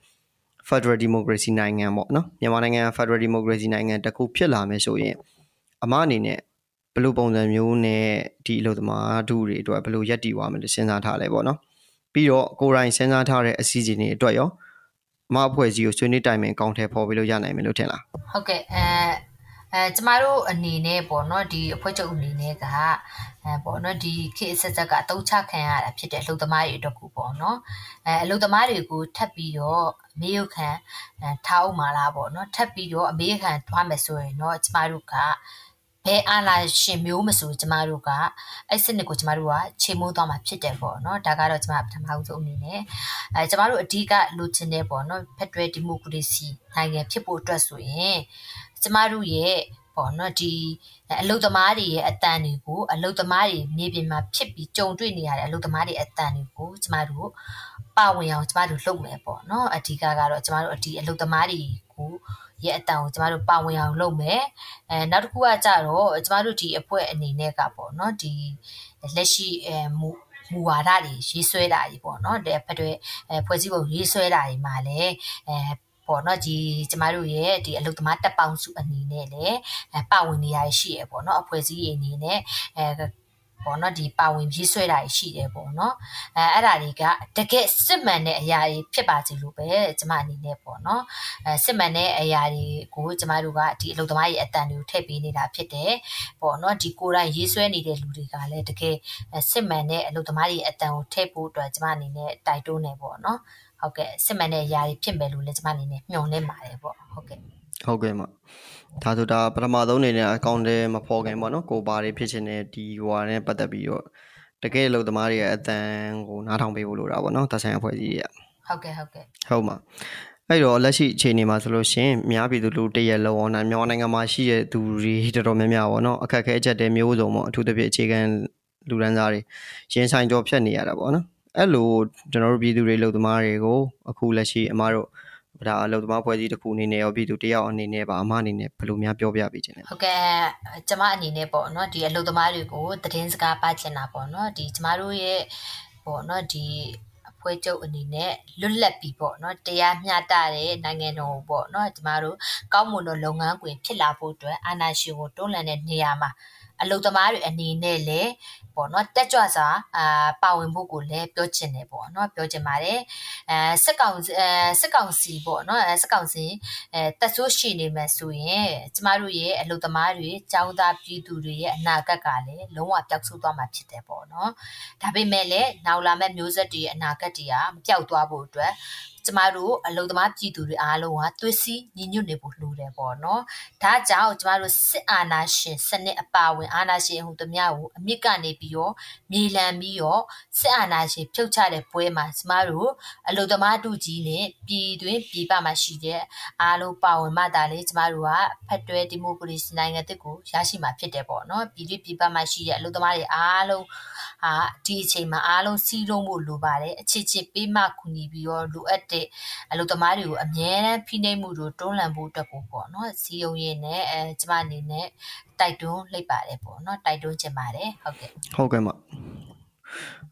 Speaker 1: Federal Democracy နိုင်ငံပေါ့နော်မြန်မာနိုင်ငံ Federal Democracy နိုင်ငံတစ်ခုဖြစ်လာမယ်ဆိုရင်အမအနေနဲ့ဘယ်လိုပုံစံမျိုးနဲ့ဒီအလုပ်သမားတို့တွေအတွက်ဘယ်လိုရက်တည်သွားမလဲစဉ်းစားထားလဲပေါ့နော်ပြီးတော့ကိုယ်တိုင်စဉ်းစားထားတဲ့အစီအစဉ်တွေအတွက်ရောအမအဖွဲ့အစည်းကိုဆွေးနွေးတိုင်ပင်ကောင်းထည့်ဖော်ပြီးလို့ရနိုင်မယ်လို့ထင်လား
Speaker 2: ဟုတ်ကဲ့အဲ အဲကျမတို့အနေနဲ့ပေါ့နော်ဒီအဖွဲ့ချုပ်အနေနဲ့ကအဲပေါ့နော်ဒီခေတ်ဆက်ဆက်ကအတုံးချခံရတာဖြစ်တဲ့အလုပ်သမားတွေအတွက်ကိုပေါ့နော်အဲအလုပ်သမားတွေကိုထပ်ပြီးတော့အမေရိကန်ထားအောင်มาလားပေါ့နော်ထပ်ပြီးတော့အမေရိကန်သွားမယ်ဆိုရင်တော့ကျမတို့ကဘယ်အာလာရှင်မျိုးမဆိုကျမတို့ကအဲ့စနစ်ကိုကျမတို့ကခြေမိုးသွားမှာဖြစ်တယ်ပေါ့နော်ဒါကတော့ကျမပထမဆုံးအနေနဲ့အဲကျမတို့အဓိကလိုချင်တဲ့ပေါ့နော်ဖက်ဒရယ်ဒီမိုကရေစီနိုင်ငံဖြစ်ဖို့အတွက်ဆိုရင် ကျမတို့ရဲ့ပေါ့နော်ဒီအလုသမားတွေရဲ့အတန်တွေကိုအလုသမားတွေမြေပြင်မှာဖြစ်ပြီးကြုံတွေ့နေရတဲ့အလုသမားတွေအတန်တွေကိုကျမတို့ပါဝင်အောင်ကျမတို့လုပ်မယ်ပေါ့နော်အဓိကကတော့ကျမတို့ဒီအလုသမားတွေကိုရဲ့အတန်ကိုကျမတို့ပါဝင်အောင်လုပ်မယ်အဲနောက်တစ်ခုကကြတော့ကျမတို့ဒီအဖွဲ့အနေနဲ့ကပေါ့နော်ဒီလက်ရှိအဲမူမူဝါဒတွေရေးဆွဲတာကြီးပေါ့နော်တဲ့ဖက်တွေဖွဲ့စည်းပုံရေးဆွဲတာကြီးမှာလည်းအဲ ပေါ့နော်ဒီကျမတို့ရဲ့ဒီအလုသမားတက်ပေါင်းစုအနေနဲ့လည်းပါဝင်နေရရှိရပေါ့နော်အဖွဲ့အစည်းအနေနဲ့အဲပေါ့နော်ဒီပါဝင်ရေးဆွဲတာရှိတယ်ပေါ့နော်အဲအဲ့ဒါတွေကတကယ်စစ်မှန်တဲ့အရာတွေဖြစ်ပါစေလို့ပဲကျမအနေနဲ့ပေါ့နော်အဲစစ်မှန်တဲ့အရာတွေကိုကျမတို့ကဒီအလုပ်သမားရဲ့အတန်တွေကိုထည့်ပေးနေတာဖြစ်တယ်ပေါ့နော်ဒီကိုယ်တိုင်ရေးဆွဲနေတဲ့လူတွေကလည်းတကယ်စစ်မှန်တဲ့အလုပ်သမားရဲ့အတန်ကိုထည့်ဖို့အတွက်ကျမအနေနဲ့တိုက်တွန်းနေပေါ့နော် ဟုတ်ကဲ့စစ်မှန်တဲ့အရာတွေဖြစ်မယ်လို့လည်းကျမအနေနဲ့မျှော်လင့်ပါတယ်ပေါ့ဟုတ်ကဲ့
Speaker 1: ဟုတ်ကဲ့မှာဒါဆိုတာပထမဆုံးအနေနဲ့အကောင့်ထဲမဖော်ခင်ပေါ့နော်ကိုပါတွေဖြစ်ချင်တဲ့ဒီဟိုဟာနဲ့ပတ်သက်ပြီးတော့တကယ်လို့သမားတွေရဲ့အတန်ကိုနားထောင်ပေးဖို့လိုတာပေါ့နော်သက်ဆိုင်အဖွဲ့အစည်းတွေက
Speaker 2: ဟုတ်ကဲ့ဟုတ်ကဲ့
Speaker 1: ဟုတ်မှာအဲ့တော့လက်ရှိအခြေအနေမှာဆိုလို့ရှင်များပြည်သူလူတရက်လုံးအောင်နိုင်မြန်မာနိုင်ငံမှာရှိတဲ့သူတွေတော်တော်များများပေါ့နော်အခက်အခဲအချက်တွေမျိုးစုံပေါ့အထူးသဖြင့်အခြေခံလူဒန်းစားတွေရင်ဆိုင်ကြောဖြတ်နေရတာပေါ့နော် အဲ့လိုကျွန်တော်တို့ပြည်သူတွေလူသမားတွေကိုအခုလက်ရှိအမားတို့ဒါအလုပ်သမားဖွဲ့စည်းတစ်ခုအနေနဲ့ရောပြည်သူတယောက်အနေနဲ့ပါအမအနေနဲ့ဘယ်လိုများပြောပြပေးခြင်းလဲ
Speaker 2: ဟုတ်ကဲ့ကျမအနေနဲ့ပေါ့နော်ဒီအလုပ်သမားတွေကိုသတင်းစကားပါချင်တာပေါ့နော်ဒီကျမတို့ရဲ့ပေါ့နော်ဒီဖွဲ့ချုပ်အနေနဲ့လွတ်လပ်ပြီးပေါ့နော်တရားမျှတတဲ့နိုင်ငံတော်ကိုပေါ့နော်ကျမတို့ကောင်းမွန်သောလုပ်ငန်းခွင်ဖြစ်လာဖို့အတွက်အာဏာရှင်ကိုတွန်းလှန်တဲ့နေရာမှာအလုသမားတွေအနေနဲ့လည်း ပေါ့နော်တက်ကြွစွာအာပါဝင်ဖို့ကိုလည်းပြောချင်တယ်ပေါ့နော်ပြောချင်ပါတယ်အဲစစ်ကောင်အဲစစ်ကောင်စီပေါ့နော်အဲစစ်ကောင်စီအဲတက်ဆိုးရှိနေမယ်ဆိုရင်ကျမတို့ရဲ့အလုသမားတွေចောင်းသားပြည်သူတွေရဲ့အနာဂတ်ကလည်းလုံးဝပျောက်ဆုံးသွားမှာဖြစ်တယ်ပေါ့နော်ဒါပေမဲ့လည်းနောက်လာမဲ့မျိုးဆက်တွေရဲ့အနာဂတ်တွေကမပျောက်သွားဖို့အတွက် ကျမတို့အလုံသမားပြည်သူတွေအားလုံးဟာသွေးစည်းညီညွတ်နေဖို့လိုတယ်ပေါ့နော်။ဒါကြောင့်ကျမတို့စစ်အာဏာရှင်စနစ်အပါဝင်အာဏာရှင်ဟူသမျှကိုအမြင့်ကနေပြီးတော့မြေလံပြီးတော့စစ်အာဏာရှင်ဖြုတ်ချတဲ့ပွဲမှာကျမတို့အလုံသမားတူကြီးနဲ့ပြည်တွင်းပြည်ပမှာရှိတဲ့အားလုံးပါဝင်မှသာလေကျမတို့ကဖက်တွဲဒီမိုကရေစီနိုင်ငံတစ်ကိုရရှိမှာဖြစ်တယ်ပေါ့နော်။ပြည်တွင်းပြည်ပမှာရှိတဲ့အလုံသမားတွေအားလုံးဟာဒီအချိန်မှာအားလုံးစီးလုံးဖို့လိုပါတယ်အခြေချစ်ပေးမှကူညီပြီးတော့လိုအပ်တဲ့အလုပ်သမားတွေကိုအမြဲတမ်းဖိနှိပ်မှုတို့တွန်းလှန်ဖို့အတွက်ကိုပေါ့နော်စီယုံရင်နဲ့အဲကျမအနေနဲ့တိုက်တွန်းလိုက်ပါတယ်ပေါ့နော်တိုက်တွန်းချင်ပါတယ်ဟုတ်ကဲ့
Speaker 1: ဟုတ်ကဲ့မ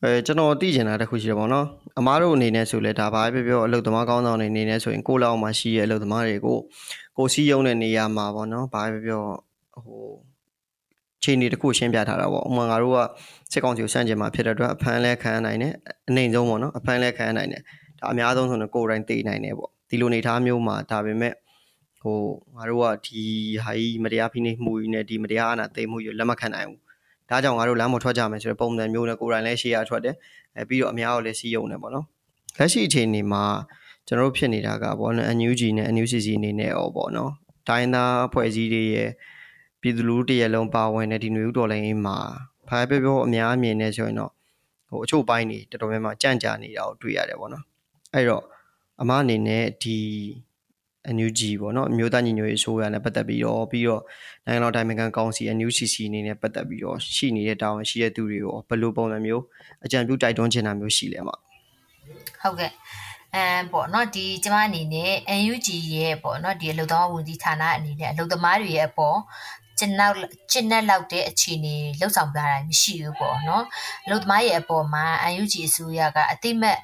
Speaker 1: အဲကျွန်တော်သိချင်တာတစ်ခုရှိတယ်ပေါ့နော်အမားတို့အနေနဲ့ဆိုလဲဒါဘာပဲပြောအလုပ်သမားကောင်းဆောင်တွေအနေနဲ့ဆိုရင်ကိုလောက်မှရှိရဲ့အလုပ်သမားတွေကိုကိုစီးယုံတဲ့နေရာမှာပေါ့နော်ဘာပဲပြောဟိုချိန်နေတခုရှင်းပြထားတာပေါ့ဥမာငါတို့ကစစ်ကောင်စီကိုစန့်ကျင်မှာဖြစ်တဲ့အတွက်အဖမ်းလဲခံနိုင်တယ်အနေဆုံးပေါ့နော်အဖမ်းလဲခံနိုင်တယ် ဒါအများဆုံးဆိုရင်ကိုယ်တိုင်သိနိုင်တယ်ပေါ့ဒီလိုနေသားမျိုးမှာဒါပေမဲ့ဟိုငါတို့ကဒီဟာကြီးမတရားဖိနှိပ်မှုကြီးနဲ့ဒီမတရားအာဏာသိမ်းမှုကြီးလက်မခံနိုင်ဘူးဒါကြောင့်ငါတို့လမ်းပေါ်ထွက်ကြမယ်ဆိုတဲ့ပုံစံမျိုးနဲ့ကိုယ်တိုင်လည်းရှေ့ရထွက်တယ်အဲပြီးတော့အများကိုလည်းစီးယုံတယ်ပေါ့နော်လက်ရှိအချိန်ဒီမှာကျွန်တော်တို့ဖြစ်နေတာကပေါ့နော် NUG နဲ့ NUCC အနေနဲ့ဩပေါ့နော်တိုင်းသားအဖွဲ့အစည်းတွေရဲ့ပြည်သူလူထုတရက်လုံးပါဝင်တဲ့ဒီຫນွေဥတော်လိုင်းမှာဖားပြောပြောအများအမြင်နဲ့ဆိုရင်တော့ဟိုအချို့ပိုင်းတွေတော်တော်များများကြန့်ကြာနေတာကိုတွေ့ရတယ်ပေါ့နော် အဲ့တော့အမအနေနဲ့ဒီ NUG ပေါ့နော်အမျိုးသားညီညွတ်ရေးအစိုးရနဲ့ပတ်သက်ပြီးတော့ပြီးတော့နိုင်ငံတော်တိုင်းနိုင်ငံကောင်စီ NUCC အနေနဲ့ပတ်သက်ပြီးတော့ရှိနေတဲ့တာဝန်ရှိတဲ့သူတွေကိုဘယ်လိုပုံစံမျိုးအကြံပြုတိုက်တွန်းချင်တာမျိုးရှိလဲမှာ
Speaker 2: ဟုတ်ကဲ့အဲပေါ့နော်ဒီကျမအနေနဲ့ NUG ရဲ့ပေါ့နော်ဒီအလုပ်သမားဝန်ကြီးဌာနအနေနဲ့အလုပ်သမားတွေရဲ့အပေါ်ကျင်းနောက်ကျင်းနဲ့လောက်တဲ့အခြေအနေလှုပ်ဆောင်ပြတာမရှိဘူးပေါ့နော်အလုပ်သမားရဲ့အပေါ်မှာ NUG အစိုးရကအတိမတ်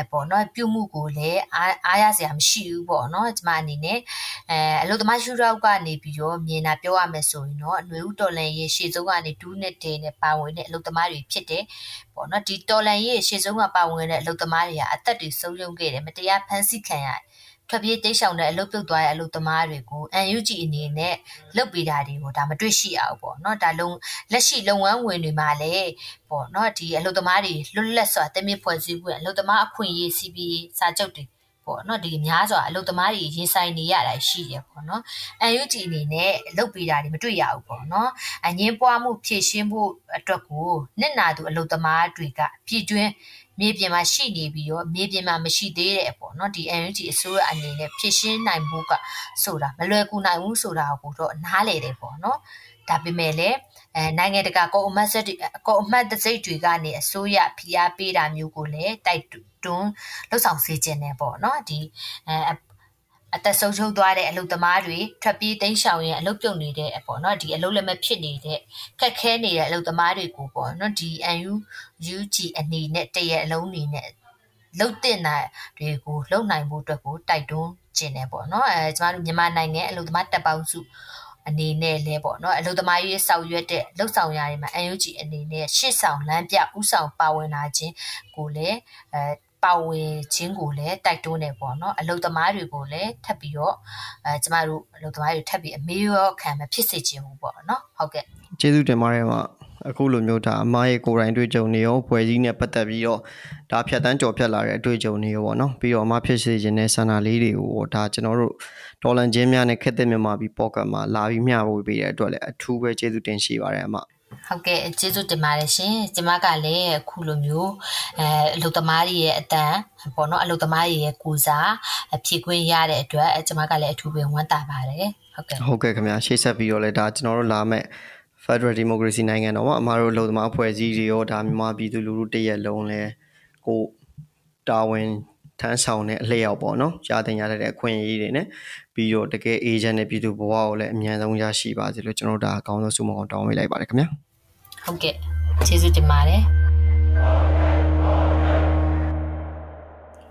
Speaker 2: အဲပေါ့နော်ပြုမှုကိုလည်းအားအားရစရာမရှိဘူးပေါ့နော်ကျမအနေနဲ့အဲအလုသမားရှူရောက်ကနေပြီးတော့မြင်တာပြောရမယ်ဆိုရင်တော့အနှွေဦးတော်လန်ရေးရှေ့ဆုံးကနေဒူးနဲ့တေနဲ့ပါဝင်တဲ့အလုသမားတွေဖြစ်တယ်ပေါ့နော်ဒီတော်လန်ရေးရှေ့ဆုံးကပါဝင်တဲ့အလုသမားတွေကအသက်တွေဆုံးယုံခဲ့တယ်မတရားဖမ်းဆီးခံရတယ် ထွက်ပြေးတိတ်ဆောင်တဲ့အလုပ်ပြုတ်သွားတဲ့အလုပ်သမားတွေကို UNG အနေနဲ့လုပ်ပေးတာတွေကိုဒါမတွေ့ရှိရဘူးပေါ့နော်ဒါလုံလက်ရှိလုပ်ငန်းဝင်တွေမှာလည်းပေါ့နော်ဒီအလုပ်သမားတွေလွတ်လပ်စွာတမင်ဖွဲ့စည်းဖို့အလုပ်သမားအခွင့်အရေး CBA စာချုပ်တွေပေါ့နော်ဒီများစွာအလုပ်သမားတွေရင်ဆိုင်နေရတာရှိတယ်ပေါ့နော် UNG အနေနဲ့လုပ်ပေးတာတွေမတွေ့ရဘူးပေါ့နော်အငင်းပွားမှုဖြည့်ရှင်းဖို့အတွက်ကိုနစ်နာသူအလုပ်သမားတွေကပြည်တွင်း မြေပြင်မှာရှိနေပြီးတော့မြေပြင်မှာမရှိသေးတဲ့အပေါ့နော်ဒီ NUG အစိုးရအနေနဲ့ဖြစ်ရှင်းနိုင်ဖို့ကဆိုတာမလွယ်ကူနိုင်ဘူးဆိုတာကိုတော့နားလေတယ်ပေါ့နော်ဒါပေမဲ့လည်းအဲနိုင်ငံတကာကောအမတ်စက်ကောအမတ်တစိတ်တွေကနေအစိုးရဖိအားပေးတာမျိုးကိုလည်းတိုက်တွန်းလှုပ်ဆောင်စေခြင်းနဲ့ပေါ့နော်ဒီအဲ အသက်ဆုံးရှုံးသွားတဲ့အလုပ်သမားတွေထွက်ပြေးတိမ်းရှောင်ရင်အလုပ်ပြုတ်နေတဲ့ပေါ့နော်ဒီအလုပ်လက်မဲ့ဖြစ်နေတဲ့ခက်ခဲနေတဲ့အလုပ်သမားတွေကိုပေါ့နော်ဒီ UU UG အနေနဲ့တရအလုံးအနေနဲ့လှုပ်တင်တာတွေကိုလှုပ်နိုင်ဖို့အတွက်ကိုတိုက်တွန်းခြင်းနဲ့ပေါ့နော်အဲကျမတို့မြန်မာနိုင်ငံအလုပ်သမားတပ်ပေါင်းစုအနေနဲ့လဲပေါ့နော်အလုပ်သမားရေးဆောင်ရွက်တဲ့လှုပ်ဆောင်ရတွေမှာ UNG အနေနဲ့ရှေ့ဆောင်လမ်းပြဥဆောင်ပါဝင်လာခြင်းကိုလည်းအဲ ပါဝင်ခြင်းကိုလည်းတိုက်တွန်းနေပေါ့နော်အလုသမားတွေကိုလည်းထပ်ပြီးတော့အဲကျမတို့အလုသမားတွေထပ်ပြီးအမေရောခံမဖြစ်စေချင်ဘူးပေါ့နော်ဟုတ်ကဲ့
Speaker 1: ကျေးဇူးတင်ပါတယ်မှာအခုလိုမျိုးဒါအမားရဲ့ကိုယ်တိုင်တွေ့ကြုံနေရောပွဲစည်းနဲ့ပတ်သက်ပြီးတော့ဒါဖြတ်တန်းကြော်ဖြတ်လာတဲ့အတွေ့အကြုံတွေရောပေါ့နော်ပြီးတော့အမားဖြစ်စေခြင်းနဲ့ဆန္ဒလေးတွေကိုဒါကျွန်တော်တို့ဒေါ်လန်ချင်းများနဲ့ခက်တဲ့မြန်မာပြည်ပေါ့ကတ်မှာလာပြီးမျှဝေပေးတဲ့အတွက်လည်းအထူးပဲကျေးဇူးတင်ရှိပါတယ်အမ
Speaker 2: ဟုတ်ကဲ့ကျေးဇူးတင်ပါတယ်ရှင်ကျမကလည်းအခုလိုမျိုးအဲအလုပ်သမားတွေရဲ့အတန်ပေါ့နော်အလုပ်သမားတွေရဲ့ကိုစားဖြည့်ခွင့်ရတဲ့အတွက်ကျမကလည်းအထူးပဲဝမ်းသာပါတယ်ဟုတ်ကဲ့
Speaker 1: ဟုတ်ကဲ့ခင်ဗျာရှေ့ဆက်ပြီးတော့လည်းဒါကျွန်တော်တို့လာမဲ့ Federal Democracy နိုင်ငံတော်မှာအမှားတို့အလုပ်သမားအဖွဲ့အစည်းတွေရောဒါမြန်မာပြည်သူလူထုတရက်လုံးလဲကိုတာဝန်ထမ်းဆောင်တဲ့အလျောက်ပေါ့နော်ရတင်ရတဲ့အခွင့်အရေးတွေနဲ့ ပြီးတော့တကယ် agent နဲ့ပြည်သူဘဝကိုလည်းအမြန်ဆုံးရရှိပါစေလို့ကျွန်တော်တို့ဒါအကောင်းဆုံးဆုမအောင်တောင်းပေးလိုက်ပါတယ်ခင်ဗျာ
Speaker 2: ဟုတ်ကဲ့ကျေးဇူးတင်ပါတယ်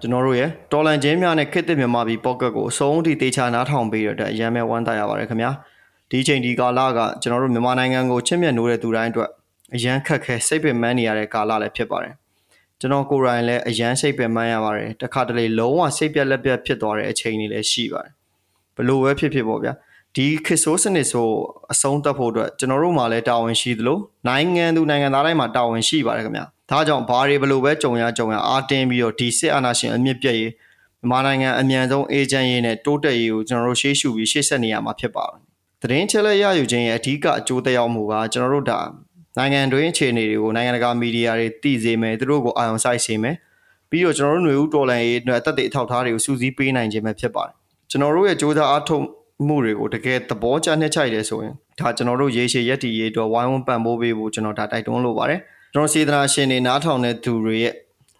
Speaker 1: ကျွန်တော်တို့ရဲ့တော်လန်ချင်းများနဲ့ခစ်တစ်မြန်မာပြည်ပေါ့ကတ်ကိုအဆုံးထိတေချာနားထောင်ပေးရတဲ့အရန်ပဲဝမ်းသာရပါတယ်ခင်ဗျာဒီချိန်ဒီကာလကကျွန်တော်တို့မြန်မာနိုင်ငံကိုချစ်မြတ်နိုးတဲ့သူတိုင်းအတွက်အရန်ခက်ခဲစိတ်ပင်ပန်းနေရတဲ့ကာလလည်းဖြစ်ပါတယ်ကျွန်တော်ကိုယ်တိုင်လည်းအရန်စိတ်ပင်ပန်းရပါတယ်တခါတလေလုံးဝစိတ်ပြက်လက်ပြက်ဖြစ်သွားတဲ့အချိန်တွေလည်းရှိပါတယ် ဘလို့ပဲဖြစ်ဖြစ်ပေါ့ဗျာဒီခစ်ဆိုးစနစ်ဆိုအဆုံးသတ်ဖို့အတွက်ကျွန်တော်တို့မှာလည်းတာဝန်ရှိသလိုနိုင်ငံသူနိုင်ငံသားတိုင်းမှာတာဝန်ရှိပါတယ်ခင်ဗျာဒါကြောင့်ဘာတွေဘလို့ပဲကြုံရကြုံရအာတင်းပြီးတော့ဒီစစ်အာဏာရှင်အမြင့်ပြည့်ရေးမြန်မာနိုင်ငံအမြန်ဆုံးအေဂျင့်ရေးနဲ့တိုးတက်ရေးကိုကျွန်တော်တို့ရှေ့ရှုပြီးရှေ့ဆက်နေရမှာဖြစ်ပါတယ်သတင်းချက်လက်ရယူခြင်းရဲ့အဓိကအကျိုးသက်ရောက်မှုကကျွန်တော်တို့ဒါနိုင်ငံတွင်းအခြေအနေတွေကိုနိုင်ငံတကာမီဒီယာတွေသိစေမယ်သူတို့ကိုအာရုံစိုက်စေမယ်ပြီးတော့ကျွန်တော်တို့ຫນွေဦးတော်လန်ရေးအတွက်အသက်တွေအထောက်အထားတွေကိုစူးစီးပေးနိုင်ခြင်းပဲဖြစ်ပါတယ် ကျွန်တော်တို့ရဲ့စ조사အားထုတ်မှုတွေကိုတကယ်သဘောကျနှစ်ချိုက်တယ်ဆိုရင်ဒါကျွန်တော်တို့ရေရှည်ရက်တီရေးအတွက်ဝိုင်းဝန်းပံ့ပိုးပေးဖို့ကျွန်တော်ဒါတိုက်တွန်းလိုပါတယ်ကျွန်တော်စေတနာရှင်တွေနားထောင်တဲ့သူတွေရဲ့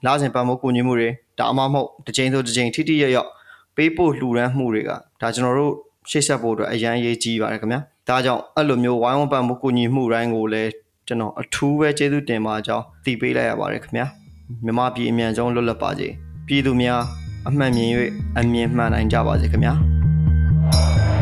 Speaker 1: လာစဉ်ပံ့ပိုးကူညီမှုတွေဒါအမှမဟုတ်တစ်ချိန်ဆိုတစ်ချိန်ထိထိရရောက်ပေးဖို့လှူဒန်းမှုတွေကဒါကျွန်တော်တို့ရှေ့ဆက်ဖို့အတွက်အရန်ရေးကြီးပါတယ်ခင်ဗျာဒါကြောင့်အဲ့လိုမျိုးဝိုင်းဝန်းပံ့ပိုးကူညီမှုတိုင်းကိုလည်းကျွန်တော်အထူးပဲကျေးဇူးတင်ပါကြောင်းသိပေးလိုက်ရပါတယ်ခင်ဗျာမြမပြည်အမြန်ဆုံးလွတ်လပ်ပါစေပြည်သူများ အမှန်မြင်၍အမြင်မှန်နိုင်ကြပါစေခင်ဗျာ။